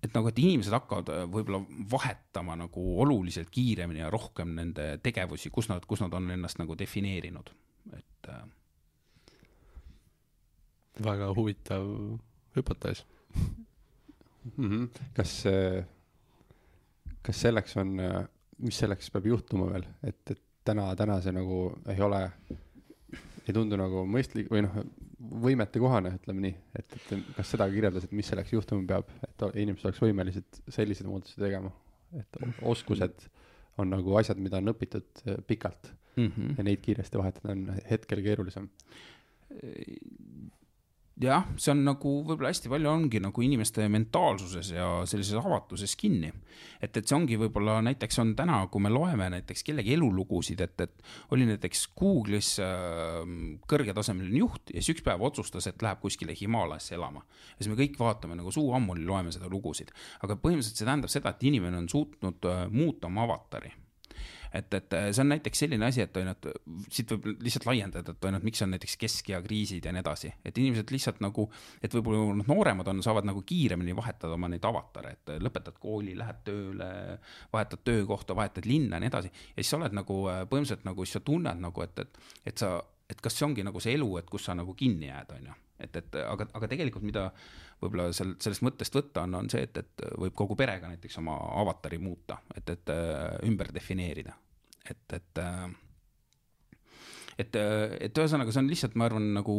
et nagu, et inimesed hakkavad äh, võib-olla vahetama nagu oluliselt kiiremini ja rohkem nende tegevusi, kus nad, kus nad on ennast nagu defineerinud, et äh.... väga huvitav hüpotees mm. -hmm. kas, äh, kas selleks on, mis selleks peab juhtuma veel, et, et täna, täna see nagu ei ole, ei tundu nagu mõistlik või noh, võimetekohane, ütleme nii, et, et kas seda kirjeldas, et mis selleks juhtuma peab, et inimesed oleks võimelised selliseid muutusi tegema, et oskused on nagu asjad, mida on õpitud äh, pikalt. Mm -hmm. ja neid kiiresti vahetada on hetkel keerulisem jah, see on nagu võib-olla hästi palju ongi nagu inimeste mentaalsuses ja sellises avatuses kinni. et, et see ongi võib-olla näiteks on täna, kui me loeme näiteks kellegi elulugusid, et, et oli näiteks Google'is äh, kõrgetasemeline juht ja siis üks päev otsustas, et läheb kuskile Himaalajasse elama. ja siis me kõik vaatame nagu suu ammuli loeme seda lugusid, aga põhimõtteliselt see tähendab seda, et inimene on suutnud äh, muuta oma avatari et, et see on näiteks selline asi, et on ju, et siit võib lihtsalt laiendada, et on ju, et miks on näiteks keskea kriisid ja nii edasi, et inimesed lihtsalt nagu, et võib-olla noh, nooremad on, saavad nagu kiiremini vahetada oma neid avatare, et lõpetad kooli, lähed tööle, vahetad töökohta, vahetad linna ja nii edasi. ja siis sa oled nagu põhimõtteliselt nagu, siis sa tunned nagu, et, et, et sa et kas see ongi nagu see elu, et kus sa nagu kinni jääd, on ju. et, et aga, aga tegelikult mida võib-olla seal sellest mõttest võtta on, on see, et, et võib kogu perega näiteks oma avatari muuta, et, et äh, ümber defineerida. Et, et äh, et, et ühesõnaga, see on lihtsalt, ma arvan, nagu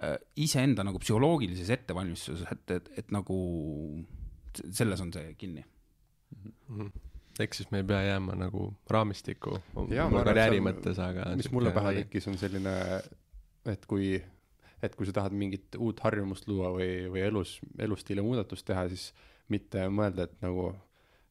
äh, iseenda nagu psühholoogilises ettevalmistuses, et, et, et nagu selles on see kinni mm. -hmm ehk siis me ei pea jääma nagu raamistikku oma ma arvan, karjääri mõttes, aga mis mulle pähe tekkis, on selline, et kui, et kui sa tahad mingit uut harjumust luua või, või elus, elustiili muudatust teha, siis mitte mõelda, et nagu,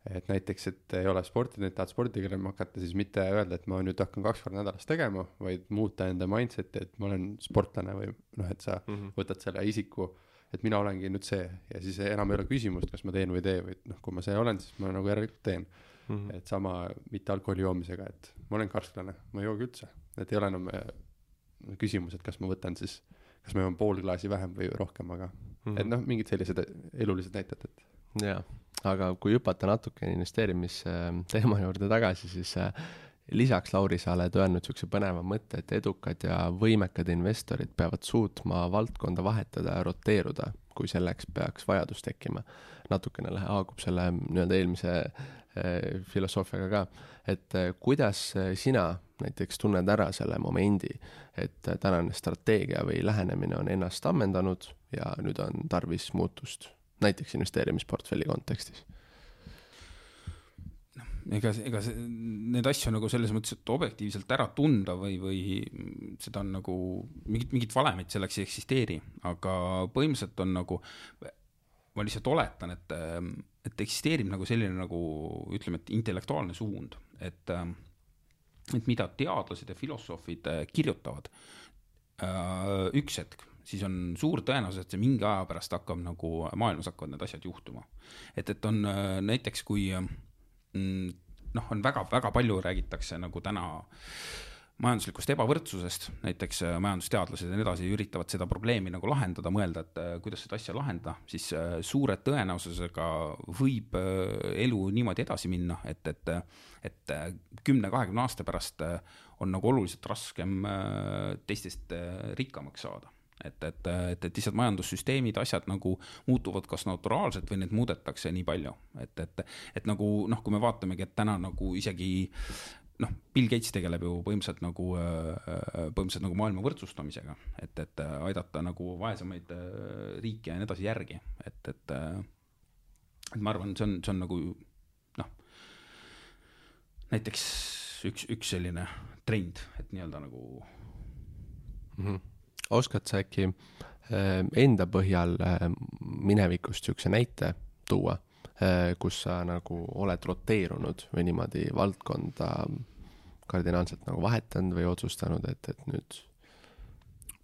et näiteks, et ei ole sporti teinud, tahad sporti tegelema hakata, siis mitte öelda, et ma nüüd hakkan kaks korda nädalas tegema, vaid muuta enda mindset'i, et ma olen sportlane või noh, et sa mm. -hmm. võtad selle isiku, et mina olengi nüüd see ja siis enam ei ole küsimust, kas ma teen või ei tee või noh, kui ma see olen, siis ma nagu järelikult teen. Mm -hmm. et sama mitte alkoholi joomisega, et ma olen karsklane, ma ei joogi üldse, et ei ole enam äh, küsimus, et kas ma võtan siis, kas ma joon pool klaasi vähem või rohkem, aga mm -hmm. et noh, mingid sellised elulised näited, et jaa, aga kui hüpata natukene investeerimisteema juurde tagasi, siis äh, lisaks, Lauri, sa oled öelnud niisuguse põneva mõtte, et edukad ja võimekad investorid peavad suutma valdkonda vahetada ja roteeruda, kui selleks peaks vajadus tekkima. natukene haakub selle nii-öelda eelmise äh, filosoofiaga ka, et äh, kuidas sina näiteks tunned ära selle momendi, et tänane strateegia või lähenemine on ennast ammendanud ja nüüd on tarvis muutust, näiteks investeerimisportfelli kontekstis? Ega, ega see, need asju nagu selles mõttes, et objektiivselt ära tunda või, või seda on nagu mingit, mingit valemit selleks ei eksisteeri, aga põhimõtteliselt on nagu, ma lihtsalt oletan, et, et eksisteerib nagu selline nagu ütleme, et intellektuaalne suund, et, et mida teadlased ja filosoofid äh, kirjutavad. Äh, üks hetk, siis on suur tõenäosus, et see mingi aja pärast hakkab nagu maailmas hakkavad need asjad juhtuma. et, et on äh, näiteks, kui äh, mm, noh, on väga-väga palju räägitakse nagu täna majanduslikust ebavõrdsusest, näiteks äh, majandusteadlased ja nii edasi üritavad seda probleemi nagu lahendada, mõelda, et kuidas seda asja lahendada, siis suure tõenäosusega võib elu niimoodi edasi minna, et, et, et kümne-kahekümne aasta pärast on nagu oluliselt raskem teistest rikkamaks saada et, et, et, et lihtsalt majandussüsteemid, asjad nagu muutuvad kas naturaalselt või neid muudetakse nii palju, et, et, et nagu noh, kui me vaatamegi, et täna nagu isegi noh, Bill Gates tegeleb ju põhimõtteliselt nagu, põhimõtteliselt nagu maailma võrdsustamisega, et, et aidata nagu vaesemaid äh, riike ja nii edasi järgi, et, et äh, et ma arvan, see on, see on nagu noh, näiteks üks, üks selline trend, et nii-öelda nagu mm. -hmm. Oskad sa äkki äh, enda põhjal äh, minevikust niisuguse näite tuua äh,, kus sa nagu oled roteerunud või niimoodi valdkonda kardinaalselt nagu vahetanud või otsustanud, et, et nüüd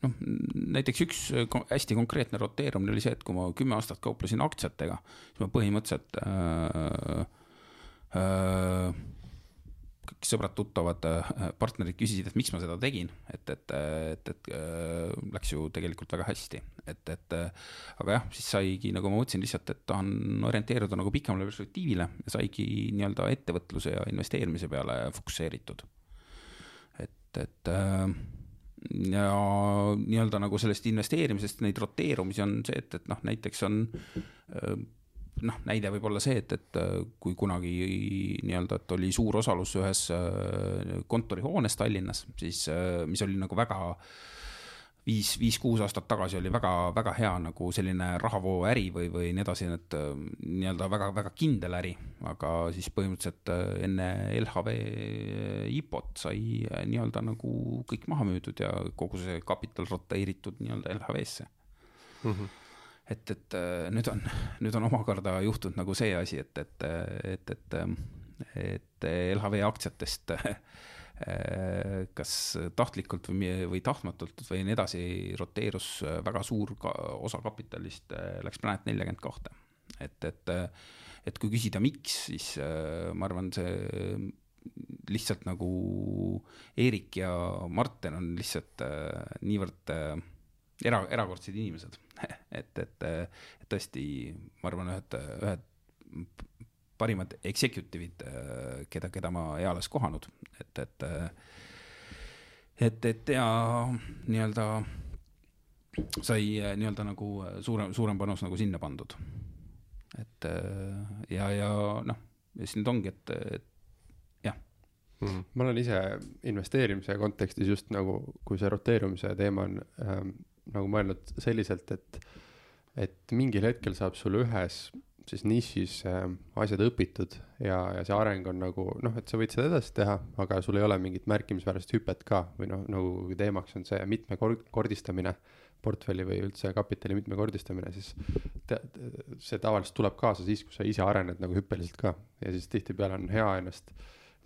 noh, näiteks üks ko- hästi konkreetne roteerumine oli see, et kui ma kümme aastat kauplesin aktsiatega, siis ma põhimõtteliselt äh, äh, kõik sõbrad-tuttavad äh, partnerid küsisid, et miks ma seda tegin, et, et, et, et äh, läks ju tegelikult väga hästi, et, et äh, aga jah, siis saigi, nagu ma mõtlesin lihtsalt, et tahan orienteeruda nagu pikemale perspektiivile ja saigi nii-öelda ettevõtluse ja investeerimise peale fokusseeritud. et, et äh, ja nii-öelda nagu sellest investeerimisest neid roteerumisi on see, et, et noh, näiteks on äh, noh, näide võib olla see, et, et äh, kui kunagi nii-öelda, et oli suur osalus ühes äh, kontorihoones Tallinnas, siis äh, mis oli nagu väga viis, viis-kuus aastat tagasi oli väga-väga hea nagu selline rahavooäri või, või nii edasi, et nii-öelda väga-väga kindel äri, aga siis põhimõtteliselt enne LHV IPO-t sai nii-öelda nagu kõik maha müüdud ja kogu see kapital roteeritud nii-öelda LHV-sse mm -hmm. et, et äh, nüüd on, nüüd on omakorda juhtunud nagu see asi, et, et, et, et, et LHV aktsiatest äh, kas tahtlikult või, või tahtmatult või nii edasi roteerus väga suur ka, osa kapitalist läks Planet neljakümmend kahte. et, et, et kui küsida, miks, siis äh, ma arvan, see lihtsalt nagu Eerik ja Martin on lihtsalt äh, niivõrd äh, era, erakordsed inimesed, [LAUGHS] et, et, et tõesti, ma arvan, ühed, ühed parimad executive'id, keda, keda ma eales kohanud, et, et et, et ja nii-öelda sai nii-öelda nagu suurem, suurem panus nagu sinna pandud. et ja, ja noh, siis nüüd ongi, et, et mm.. ma olen ise investeerimise kontekstis just nagu, kui see roteerumise teema on ähm, nagu mõelnud selliselt, et, et mingil hetkel saab sul ühes siis nišis äh, asjad õpitud ja, ja see areng on nagu noh, et sa võid seda edasi teha, aga sul ei ole mingit märkimisväärset hüpet ka või noh, nagu teemaks on see mitmekordistamine portfelli või üldse kapitali mitmekordistamine, siis te, see tavaliselt tuleb kaasa siis, kui sa ise arened nagu hüppeliselt ka ja siis tihtipeale on hea ennast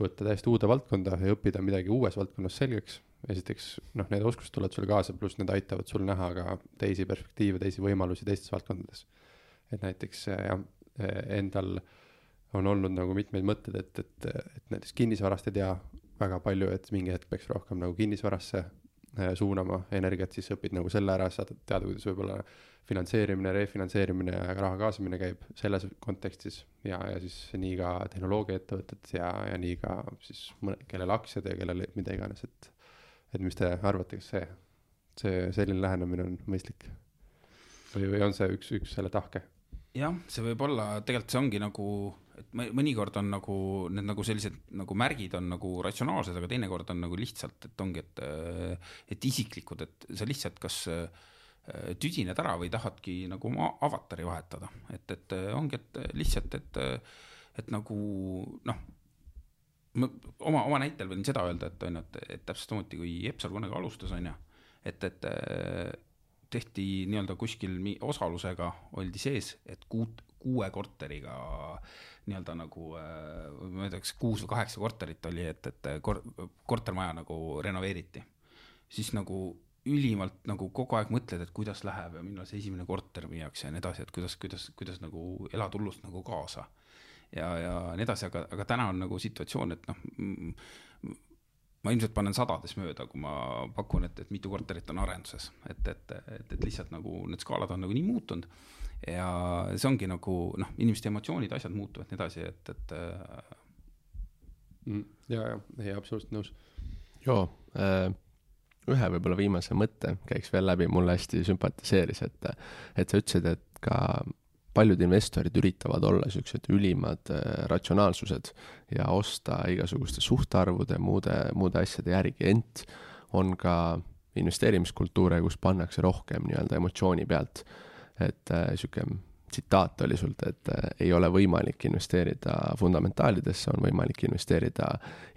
võtta täiesti uude valdkonda ja õppida midagi uues valdkonnas selgeks. Esiteks noh, need oskused tulevad sulle kaasa, pluss need aitavad sul näha ka teisi perspektiive, teisi võimalusi teistes valdkondades. et näiteks jah, endal on olnud nagu mitmeid mõtteid, et, et, et näiteks kinnisvarast ei tea väga palju, et mingi hetk peaks rohkem nagu kinnisvarasse Äh, suunama energiat, siis õpid nagu selle ära, saad teada, kuidas võib-olla finantseerimine, refinantseerimine ja raha kaasamine käib selles kontekstis ja, ja siis nii ka tehnoloogiaettevõtted ja, ja nii ka siis mõne, kellel aktsiad ja kellel mida iganes, et, et mis te arvate, kas see, see selline lähenemine on mõistlik? või, või on see üks, üks selle tahke? jah, see võib olla, tegelikult see ongi nagu et mõnikord on nagu need nagu sellised nagu märgid on nagu ratsionaalsed, aga teinekord on nagu lihtsalt, et ongi, et, et isiklikud, et sa lihtsalt kas äh, tüdined ära või tahadki nagu oma avatari vahetada, et, et ongi, et lihtsalt, et, et nagu noh ma oma, oma näitel võin seda öelda, et on ju, et, et täpselt samuti kui Epsal kunagi alustas, on ju, et, et tehti nii-öelda kuskil osalusega oldi sees, et kuut, kuue korteriga nii-öelda nagu äh, ma ei tea, kas kuus või kaheksa korterit oli, et, et kor-, kortermaja nagu renoveeriti. siis nagu ülimalt nagu kogu aeg mõtled, et kuidas läheb ja millal see esimene korter müüakse ja nii edasi, et kuidas, kuidas, kuidas nagu elad hullust nagu kaasa. Ja, ja nii edasi, aga, aga täna on nagu situatsioon, et noh, ma ilmselt panen sadades mööda, kui ma pakun, et, et mitu korterit on arenduses, et, et, et, et lihtsalt nagu need skaalad on nagu nii muutunud ja see ongi nagu noh, inimeste emotsioonid, asjad muutuvad nii edasi, et, et äh.... Mm, ja, ja, ei absoluutselt nõus. joo äh,, ühe võib-olla viimase mõtte käiks veel läbi, mulle hästi sümpatiseeris, et, et sa ütlesid, et ka paljud investorid üritavad olla niisugused ülimad äh, ratsionaalsused ja osta igasuguste suhtarvude, muude, muude asjade järgi, ent on ka investeerimiskultuure, kus pannakse rohkem nii-öelda emotsiooni pealt. Et äh, sihuke tsitaat oli sult, et äh, ei ole võimalik investeerida fundamentaalidesse, on võimalik investeerida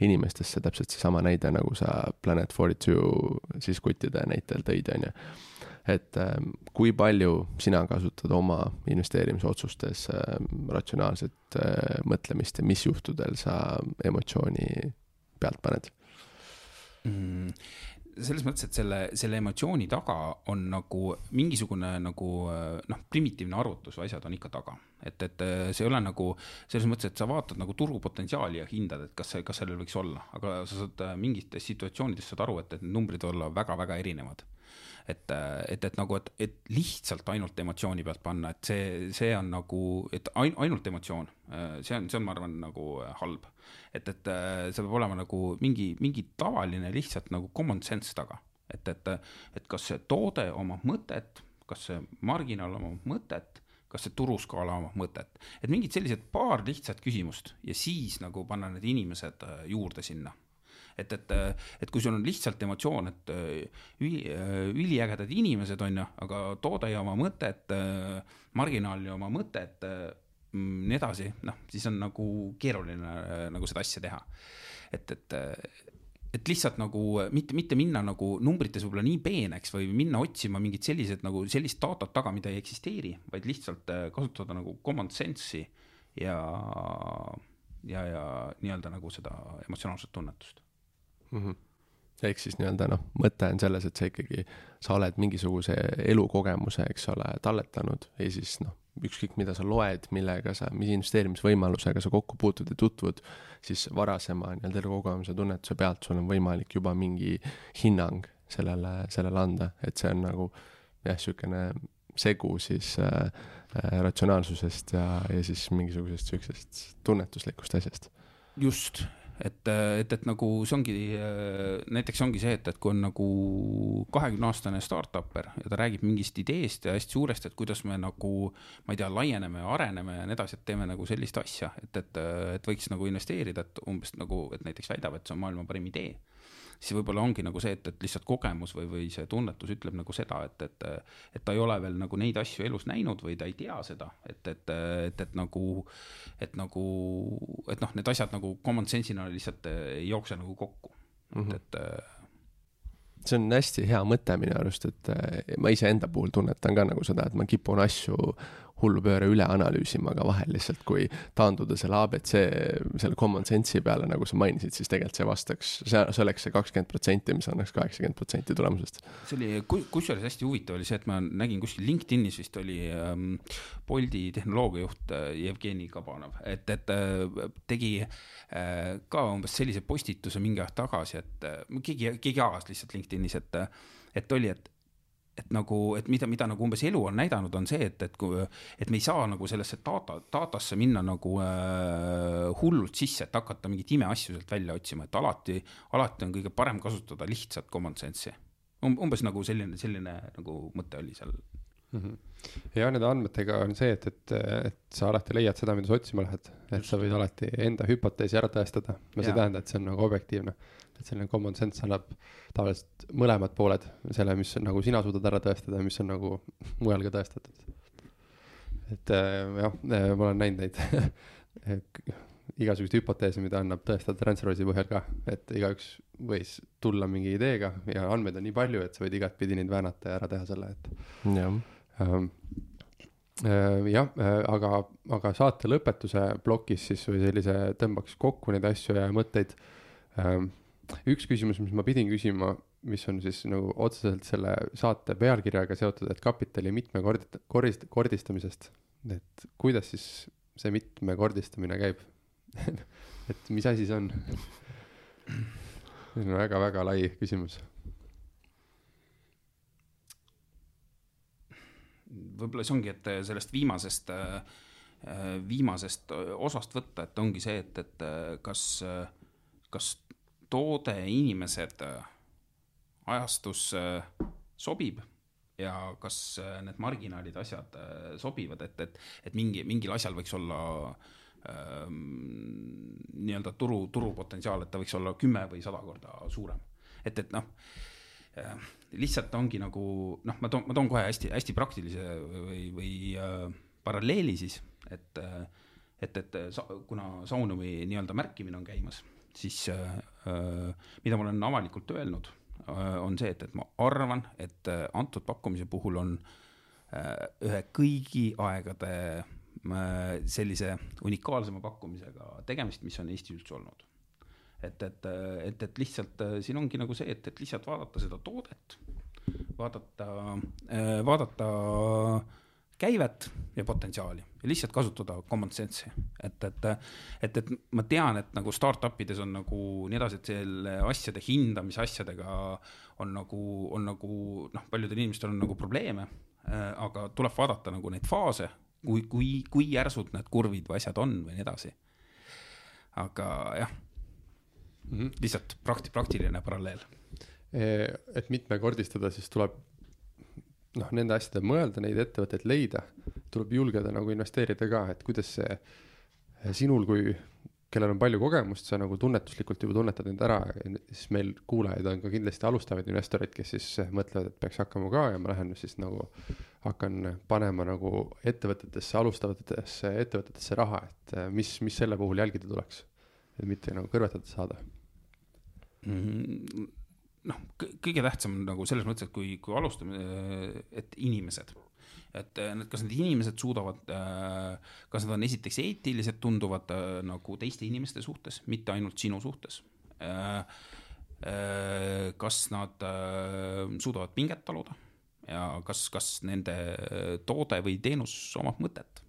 inimestesse, täpselt seesama näide, nagu sa Planet Forty Two siis kuttide näitel tõid, on ju. Et äh, kui palju sina kasutad oma investeerimisotsustes ratsionaalset mõtlemist ja mis juhtudel sa emotsiooni pealt paned mm.? selles mõttes, et selle, selle emotsiooni taga on nagu mingisugune nagu noh, primitiivne arvutus või asjad on ikka taga. et, et see ei ole nagu selles mõttes, et sa vaatad nagu turupotentsiaali ja hindad, et kas see, kas sellel võiks olla, aga sa saad mingites situatsioonides saad aru, et, et numbrid olla väga-väga erinevad et, et, et nagu, et, et lihtsalt ainult emotsiooni pealt panna, et see, see on nagu, et ain, ainult emotsioon, see on, see on, ma arvan, nagu halb. et, et see peab olema nagu mingi, mingi tavaline lihtsalt nagu common sense taga, et, et, et kas see toode omab mõtet, kas see marginaal omab mõtet kas see turuskaala omab mõtet, et mingid sellised paar lihtsat küsimust ja siis nagu panna need inimesed juurde sinna et, et, et kui sul on lihtsalt emotsioon, et äh, üli, äh, üliägedad inimesed on ju, aga toode ei oma mõtet, äh, marginaal ei oma mõtet, mm, nii edasi, noh, siis on nagu keeruline nagu seda asja teha. et, et et lihtsalt nagu mitte, mitte minna nagu numbrites võib-olla nii peeneks või minna otsima mingit sellised nagu sellist datat taga, mida ei eksisteeri, vaid lihtsalt kasutada nagu common sense'i ja, ja, ja nii-öelda nagu seda emotsionaalset tunnetust mm. -hmm ehk siis nii-öelda noh, mõte on selles, et sa ikkagi, sa oled mingisuguse elukogemuse, eks ole, talletanud ja siis noh, ükskõik mida sa loed, millega sa, mis investeerimisvõimalusega sa kokku puutud ja tutvud, siis varasema nii-öelda elukogemuse tunnetuse pealt sul on võimalik juba mingi hinnang sellele, sellele anda, et see on nagu jah, niisugune segu siis äh, äh, ratsionaalsusest ja, ja siis mingisugusest niisugusest tunnetuslikust asjast. just et, et, et nagu see ongi, näiteks ongi see, et, et kui on nagu kahekümne aastane startup'er ja ta räägib mingist ideest ja hästi suuresti, et kuidas me nagu, ma ei tea, laieneme ja areneme ja nii edasi, et teeme nagu sellist asja, et, et, et võiks nagu investeerida, et umbes nagu, et näiteks väidab, et see on maailma parim idee siis võib-olla ongi nagu see, et, et lihtsalt kogemus või, või see tunnetus ütleb nagu seda, et, et, et ta ei ole veel nagu neid asju elus näinud või ta ei tea seda, et, et, et, et nagu, et nagu, et noh, need asjad nagu common sense'ina lihtsalt ei jookse nagu kokku mm, -hmm. et, et see on hästi hea mõte minu arust, et ma iseenda puhul tunnetan ka nagu seda, et ma kipun asju hullupööre üle analüüsima ka vahel lihtsalt, kui taanduda selle abc, selle common sense'i peale, nagu sa mainisid, siis tegelikult see vastaks, see, see oleks see kakskümmend protsenti, mis annaks kaheksakümmend protsenti tulemusest. see oli, kusjuures hästi huvitav oli see, et ma nägin kuskil LinkedInis vist oli ähm, Bolti tehnoloogiajuht äh, Jevgeni Kabanov, et, et äh, tegi äh, ka umbes sellise postituse mingi aeg tagasi, et äh, keegi, keegi jagas lihtsalt LinkedInis, et, et oli, et et nagu, et mida, mida nagu umbes elu on näidanud, on see, et, et kui, et me ei saa nagu sellesse data, datasse minna nagu äh, hullult sisse, et hakata mingeid imeasju sealt välja otsima, et alati, alati on kõige parem kasutada lihtsat common sense'i um,. umbes nagu selline, selline nagu mõte oli seal mm. -hmm. ja nende andmetega on see, et, et, et sa alati leiad seda, mida sa otsima lähed, et sa võid alati enda hüpoteesi ära tõestada, no see ei tähenda, et see on nagu objektiivne et selline common sense annab tavaliselt mõlemad pooled, selle, mis on, nagu sina suudad ära tõestada ja mis on nagu mujal ka tõestatud. et äh, jah, äh, ma olen näinud neid [LAUGHS] igasuguseid hüpoteese, mida annab tõestada TransferWise'i põhjal ka, et igaüks võis tulla mingi ideega ja andmeid on nii palju, et sa võid igatpidi neid väänata ja ära teha selle, et. jah ähm, äh, jah, aga, aga saate lõpetuse plokis siis või sellise tõmbaks kokku neid asju ja mõtteid ähm, üks küsimus, mis ma pidin küsima, mis on siis nagu otseselt selle saate pealkirjaga seotud, et kapitali mitmekordist-, kordist-, kordistamisest. et kuidas siis see mitmekordistamine käib [LAUGHS] et mis asi see on see on väga-väga lai küsimus. võib-olla see ongi, et sellest viimasest, viimasest osast võtta, et ongi see, et, et kas, kas toode, inimesed äh, ajastus äh, sobib ja kas äh, need marginaalid, asjad sobivad, et, et, et mingi, mingil asjal võiks olla ähm, nii-öelda turu, turupotentsiaal, et ta võiks olla kümme või sada korda suurem. et, et noh lihtsalt ongi nagu noh, ma toon, ma toon kohe hästi-hästi praktilise või, või äh, paralleeli siis, et et, et sa, kuna Saunumi nii-öelda märkimine on käimas siis äh, äh, mida ma olen avalikult öelnud, äh, on see, et, et ma arvan, et antud pakkumise puhul on ühe kõigi aegade sellise unikaalsema pakkumisega tegemist, mis on Eestis üldse olnud. et, et, et, et lihtsalt siin ongi nagu see, et, et lihtsalt vaadata seda toodet, vaadata, vaadata käivet ja potentsiaali ja lihtsalt kasutada common sense'i, et, et, et, et ma tean, et nagu startup ides on nagu nii edasi, et selle asjade hindamise asjadega on nagu, on nagu noh, paljudel inimestel on nagu probleeme, aga tuleb vaadata nagu neid faase, kui, kui, kui järsud need kurvid või asjad on või nii edasi. aga jah mm, -hmm. lihtsalt prakti-, praktiline paralleel. et mitmekordistada, siis tuleb noh, nende asjade mõelda, neid ettevõtteid leida, tuleb julgeda nagu investeerida ka, et kuidas see sinul kui, kellel on palju kogemust, sa nagu tunnetuslikult juba tunnetad end ära, siis meil kuulajaid on ka kindlasti alustavaid investoreid, kes siis mõtlevad, et peaks hakkama ka ja ma lähen siis nagu hakkan panema nagu ettevõtetesse, alustavatesse ettevõtetesse raha, et mis, mis selle puhul jälgida tuleks, et mitte nagu kõrvetada saada mm. -hmm noh, kõige tähtsam nagu selles mõttes, et kui, kui alustame, et inimesed, et need, kas need inimesed suudavad, kas nad on esiteks eetilised, tunduvad nagu teiste inimeste suhtes, mitte ainult sinu suhtes. kas nad suudavad pinget taluda ja kas, kas nende toode või teenus omab mõtet.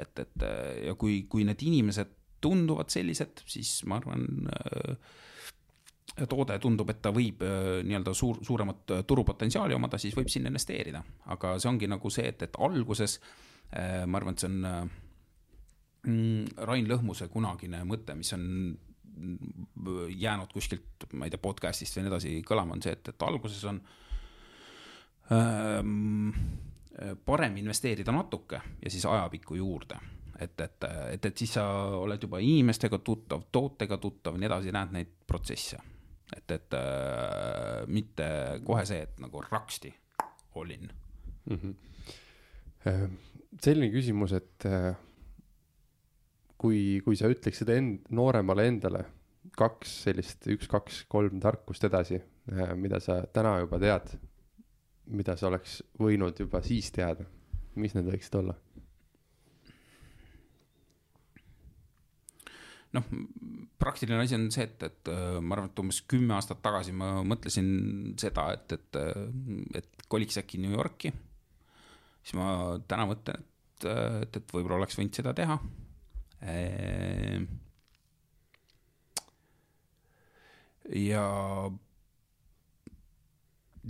et, et ja kui, kui need inimesed tunduvad sellised, siis ma arvan äh, toode tundub, et ta võib äh, nii-öelda suur, suuremat äh, turupotentsiaali omada, siis võib sinna investeerida. aga see ongi nagu see, et, et alguses äh, ma arvan, et see on mm, Rain Lõhmuse kunagine mõte, mis on jäänud kuskilt, ma ei tea, podcast'ist või nii edasi kõlama, on see, et, et alguses on ähm, parem investeerida natuke ja siis ajapikku juurde et, et, et, et siis sa oled juba inimestega tuttav, tootega tuttav, nii edasi, näed neid protsesse. Et, et äh, mitte kohe see, et nagu raksti all in mm. -hmm. selline küsimus, et äh, kui, kui sa ütleksid end-, nooremale endale kaks sellist, üks, kaks, kolm tarkust edasi, äh, mida sa täna juba tead, mida sa oleks võinud juba siis teada, mis need võiksid olla? Noh, praktiline asi on see, et, et äh, ma arvan, et umbes kümme aastat tagasi ma mõtlesin seda, et, et, äh, et koliks äkki New Yorki. siis ma täna mõtlen, et, et, et võib-olla oleks võinud seda teha. Ehm, ja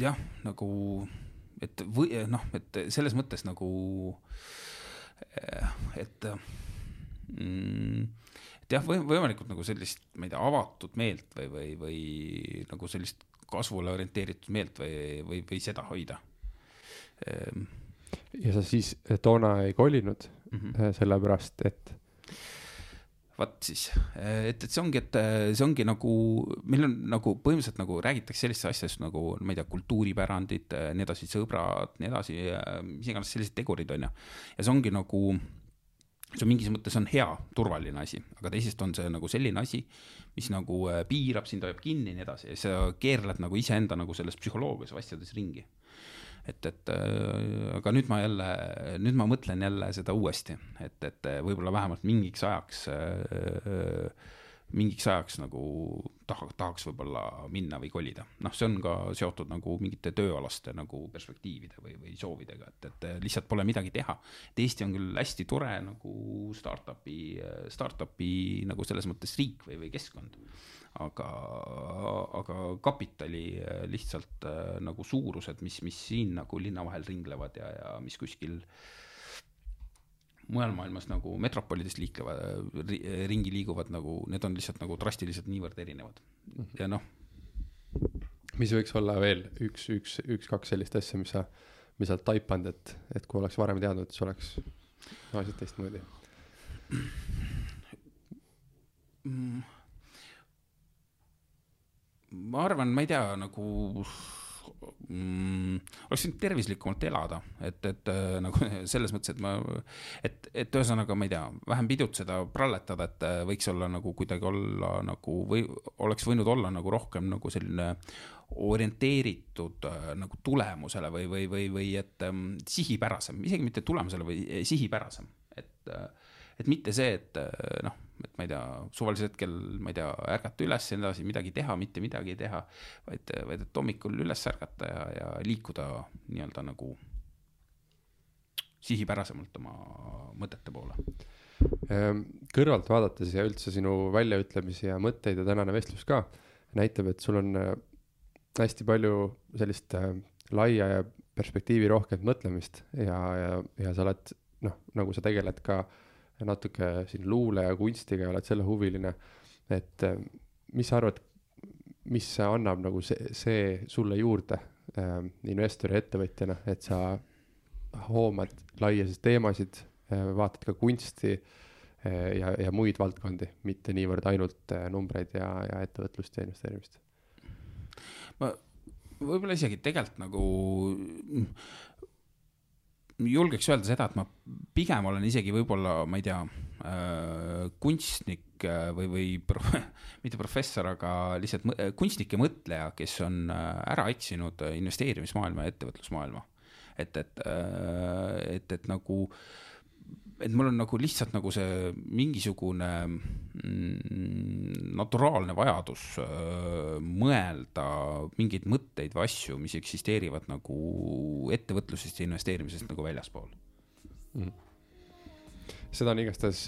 jah, nagu, et või noh, et selles mõttes nagu, et mm, et jah, või võimalikult nagu sellist, ma ei tea, avatud meelt või, või, või nagu sellist kasvule orienteeritud meelt või, või, või seda hoida. Ehm. ja sa siis toona ei kolinud mm -hmm. sellepärast, et? vot siis, et, et see ongi, et see ongi nagu, meil on nagu põhimõtteliselt nagu räägitakse sellistest asjadest nagu, ma ei tea, kultuuripärandid, nii edasi, sõbrad, nii edasi, mis iganes sellised tegurid on ju. ja see ongi nagu see on mingis mõttes on hea, turvaline asi, aga teisest on see nagu selline asi, mis nagu äh, piirab sind, hoiab kinni ja nii edasi ja sa keerled nagu iseenda nagu selles psühholoogias või asjades ringi. et, et äh, aga nüüd ma jälle, nüüd ma mõtlen jälle seda uuesti, et, et võib-olla vähemalt mingiks ajaks äh, mingiks ajaks nagu taha, tahaks võib-olla minna või kolida. noh, see on ka seotud nagu mingite tööalaste nagu perspektiivide või, või soovidega, et, et lihtsalt pole midagi teha. et Eesti on küll hästi tore nagu startup'i, startup'i nagu selles mõttes riik või, või keskkond. aga, aga kapitali lihtsalt nagu suurused, mis, mis siin nagu linna vahel ringlevad ja, ja mis kuskil äh, mujal maailmas nagu metropolides liiklevad, ringi liiguvad nagu, need on lihtsalt nagu drastiliselt niivõrd erinevad mhm. ja noh. mis võiks olla veel üks, üks, üks-kaks sellist asja, mis sa, mis sa oled taipanud, et, et kui oleks varem teadnud, siis oleks asjad teistmoodi mm.? ma arvan, ma ei tea, nagu mm, oleks võinud tervislikumalt elada, et, et äh, nagu [LAUGHS] selles mõttes, et ma, et, et ühesõnaga, ma ei tea, vähem pidutseda, pralletada, et äh, võiks olla nagu kuidagi olla nagu või oleks võinud olla nagu rohkem nagu selline orienteeritud äh, nagu tulemusele või, või, või, või et ähm, sihipärasem, isegi mitte tulemusele või sihipärasem, et äh, et mitte see, et äh, noh, et ma ei tea, suvalisel hetkel, ma ei tea, ärgata üles ja nii edasi, midagi teha, mitte midagi teha, vaid, vaid et hommikul üles ärgata ja, ja liikuda nii-öelda nagu sihipärasemalt oma mõtete poole. Ehm, kõrvalt vaadates ja üldse sinu väljaütlemisi ja mõtteid ja tänane vestlus ka näitab, et sul on äh, hästi palju sellist äh, laia ja perspektiivirohket mõtlemist ja, ja, ja sa oled noh, nagu sa tegeled ka äh, natuke siin luule ja kunstiga oled selle huviline. et äh, mis sa arvad, mis annab nagu see, see sulle juurde äh, investori ja ettevõtjana, et sa hoomad laiasid teemasid äh,, vaatad ka kunsti äh, ja, ja muid valdkondi, mitte niivõrd ainult äh, numbreid ja, ja ettevõtlust ja investeerimist? ma võib-olla isegi tegelikult nagu julgeks öelda seda, et ma pigem olen isegi võib-olla, ma ei tea äh,, kunstnik äh, või, või pro, [LAUGHS] mitte professor, aga lihtsalt kunstnik ja mõtleja, kes on äh, ära eksinud investeerimismaailma ja ettevõtlusmaailma. et, et, et, et nagu äh, et mul on nagu lihtsalt nagu see mingisugune mm, naturaalne vajadus mõelda mingeid mõtteid või asju, mis eksisteerivad nagu ettevõtlusest ja investeerimisest nagu väljaspool. Mm.. seda on igastahes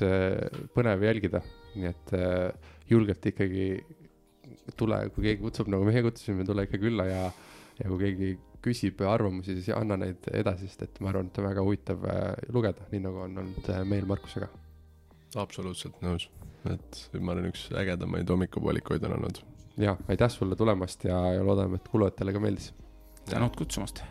põnev jälgida, nii et julgelt ikkagi tule, kui keegi kutsub, nagu meie kutsusime, tule ikka külla ja, ja kui keegi küsib arvamusi, siis anna neid edasi, sest et ma arvan, et on väga huvitav äh, lugeda, nii nagu on olnud äh, meil Markusega. absoluutselt nõus, et ma olen üks ägedamaid hommikupoolikuid on olnud. ja aitäh sulle tulemast ja, ja loodame, et kuulajatele ka meeldis. tänud kutsumast.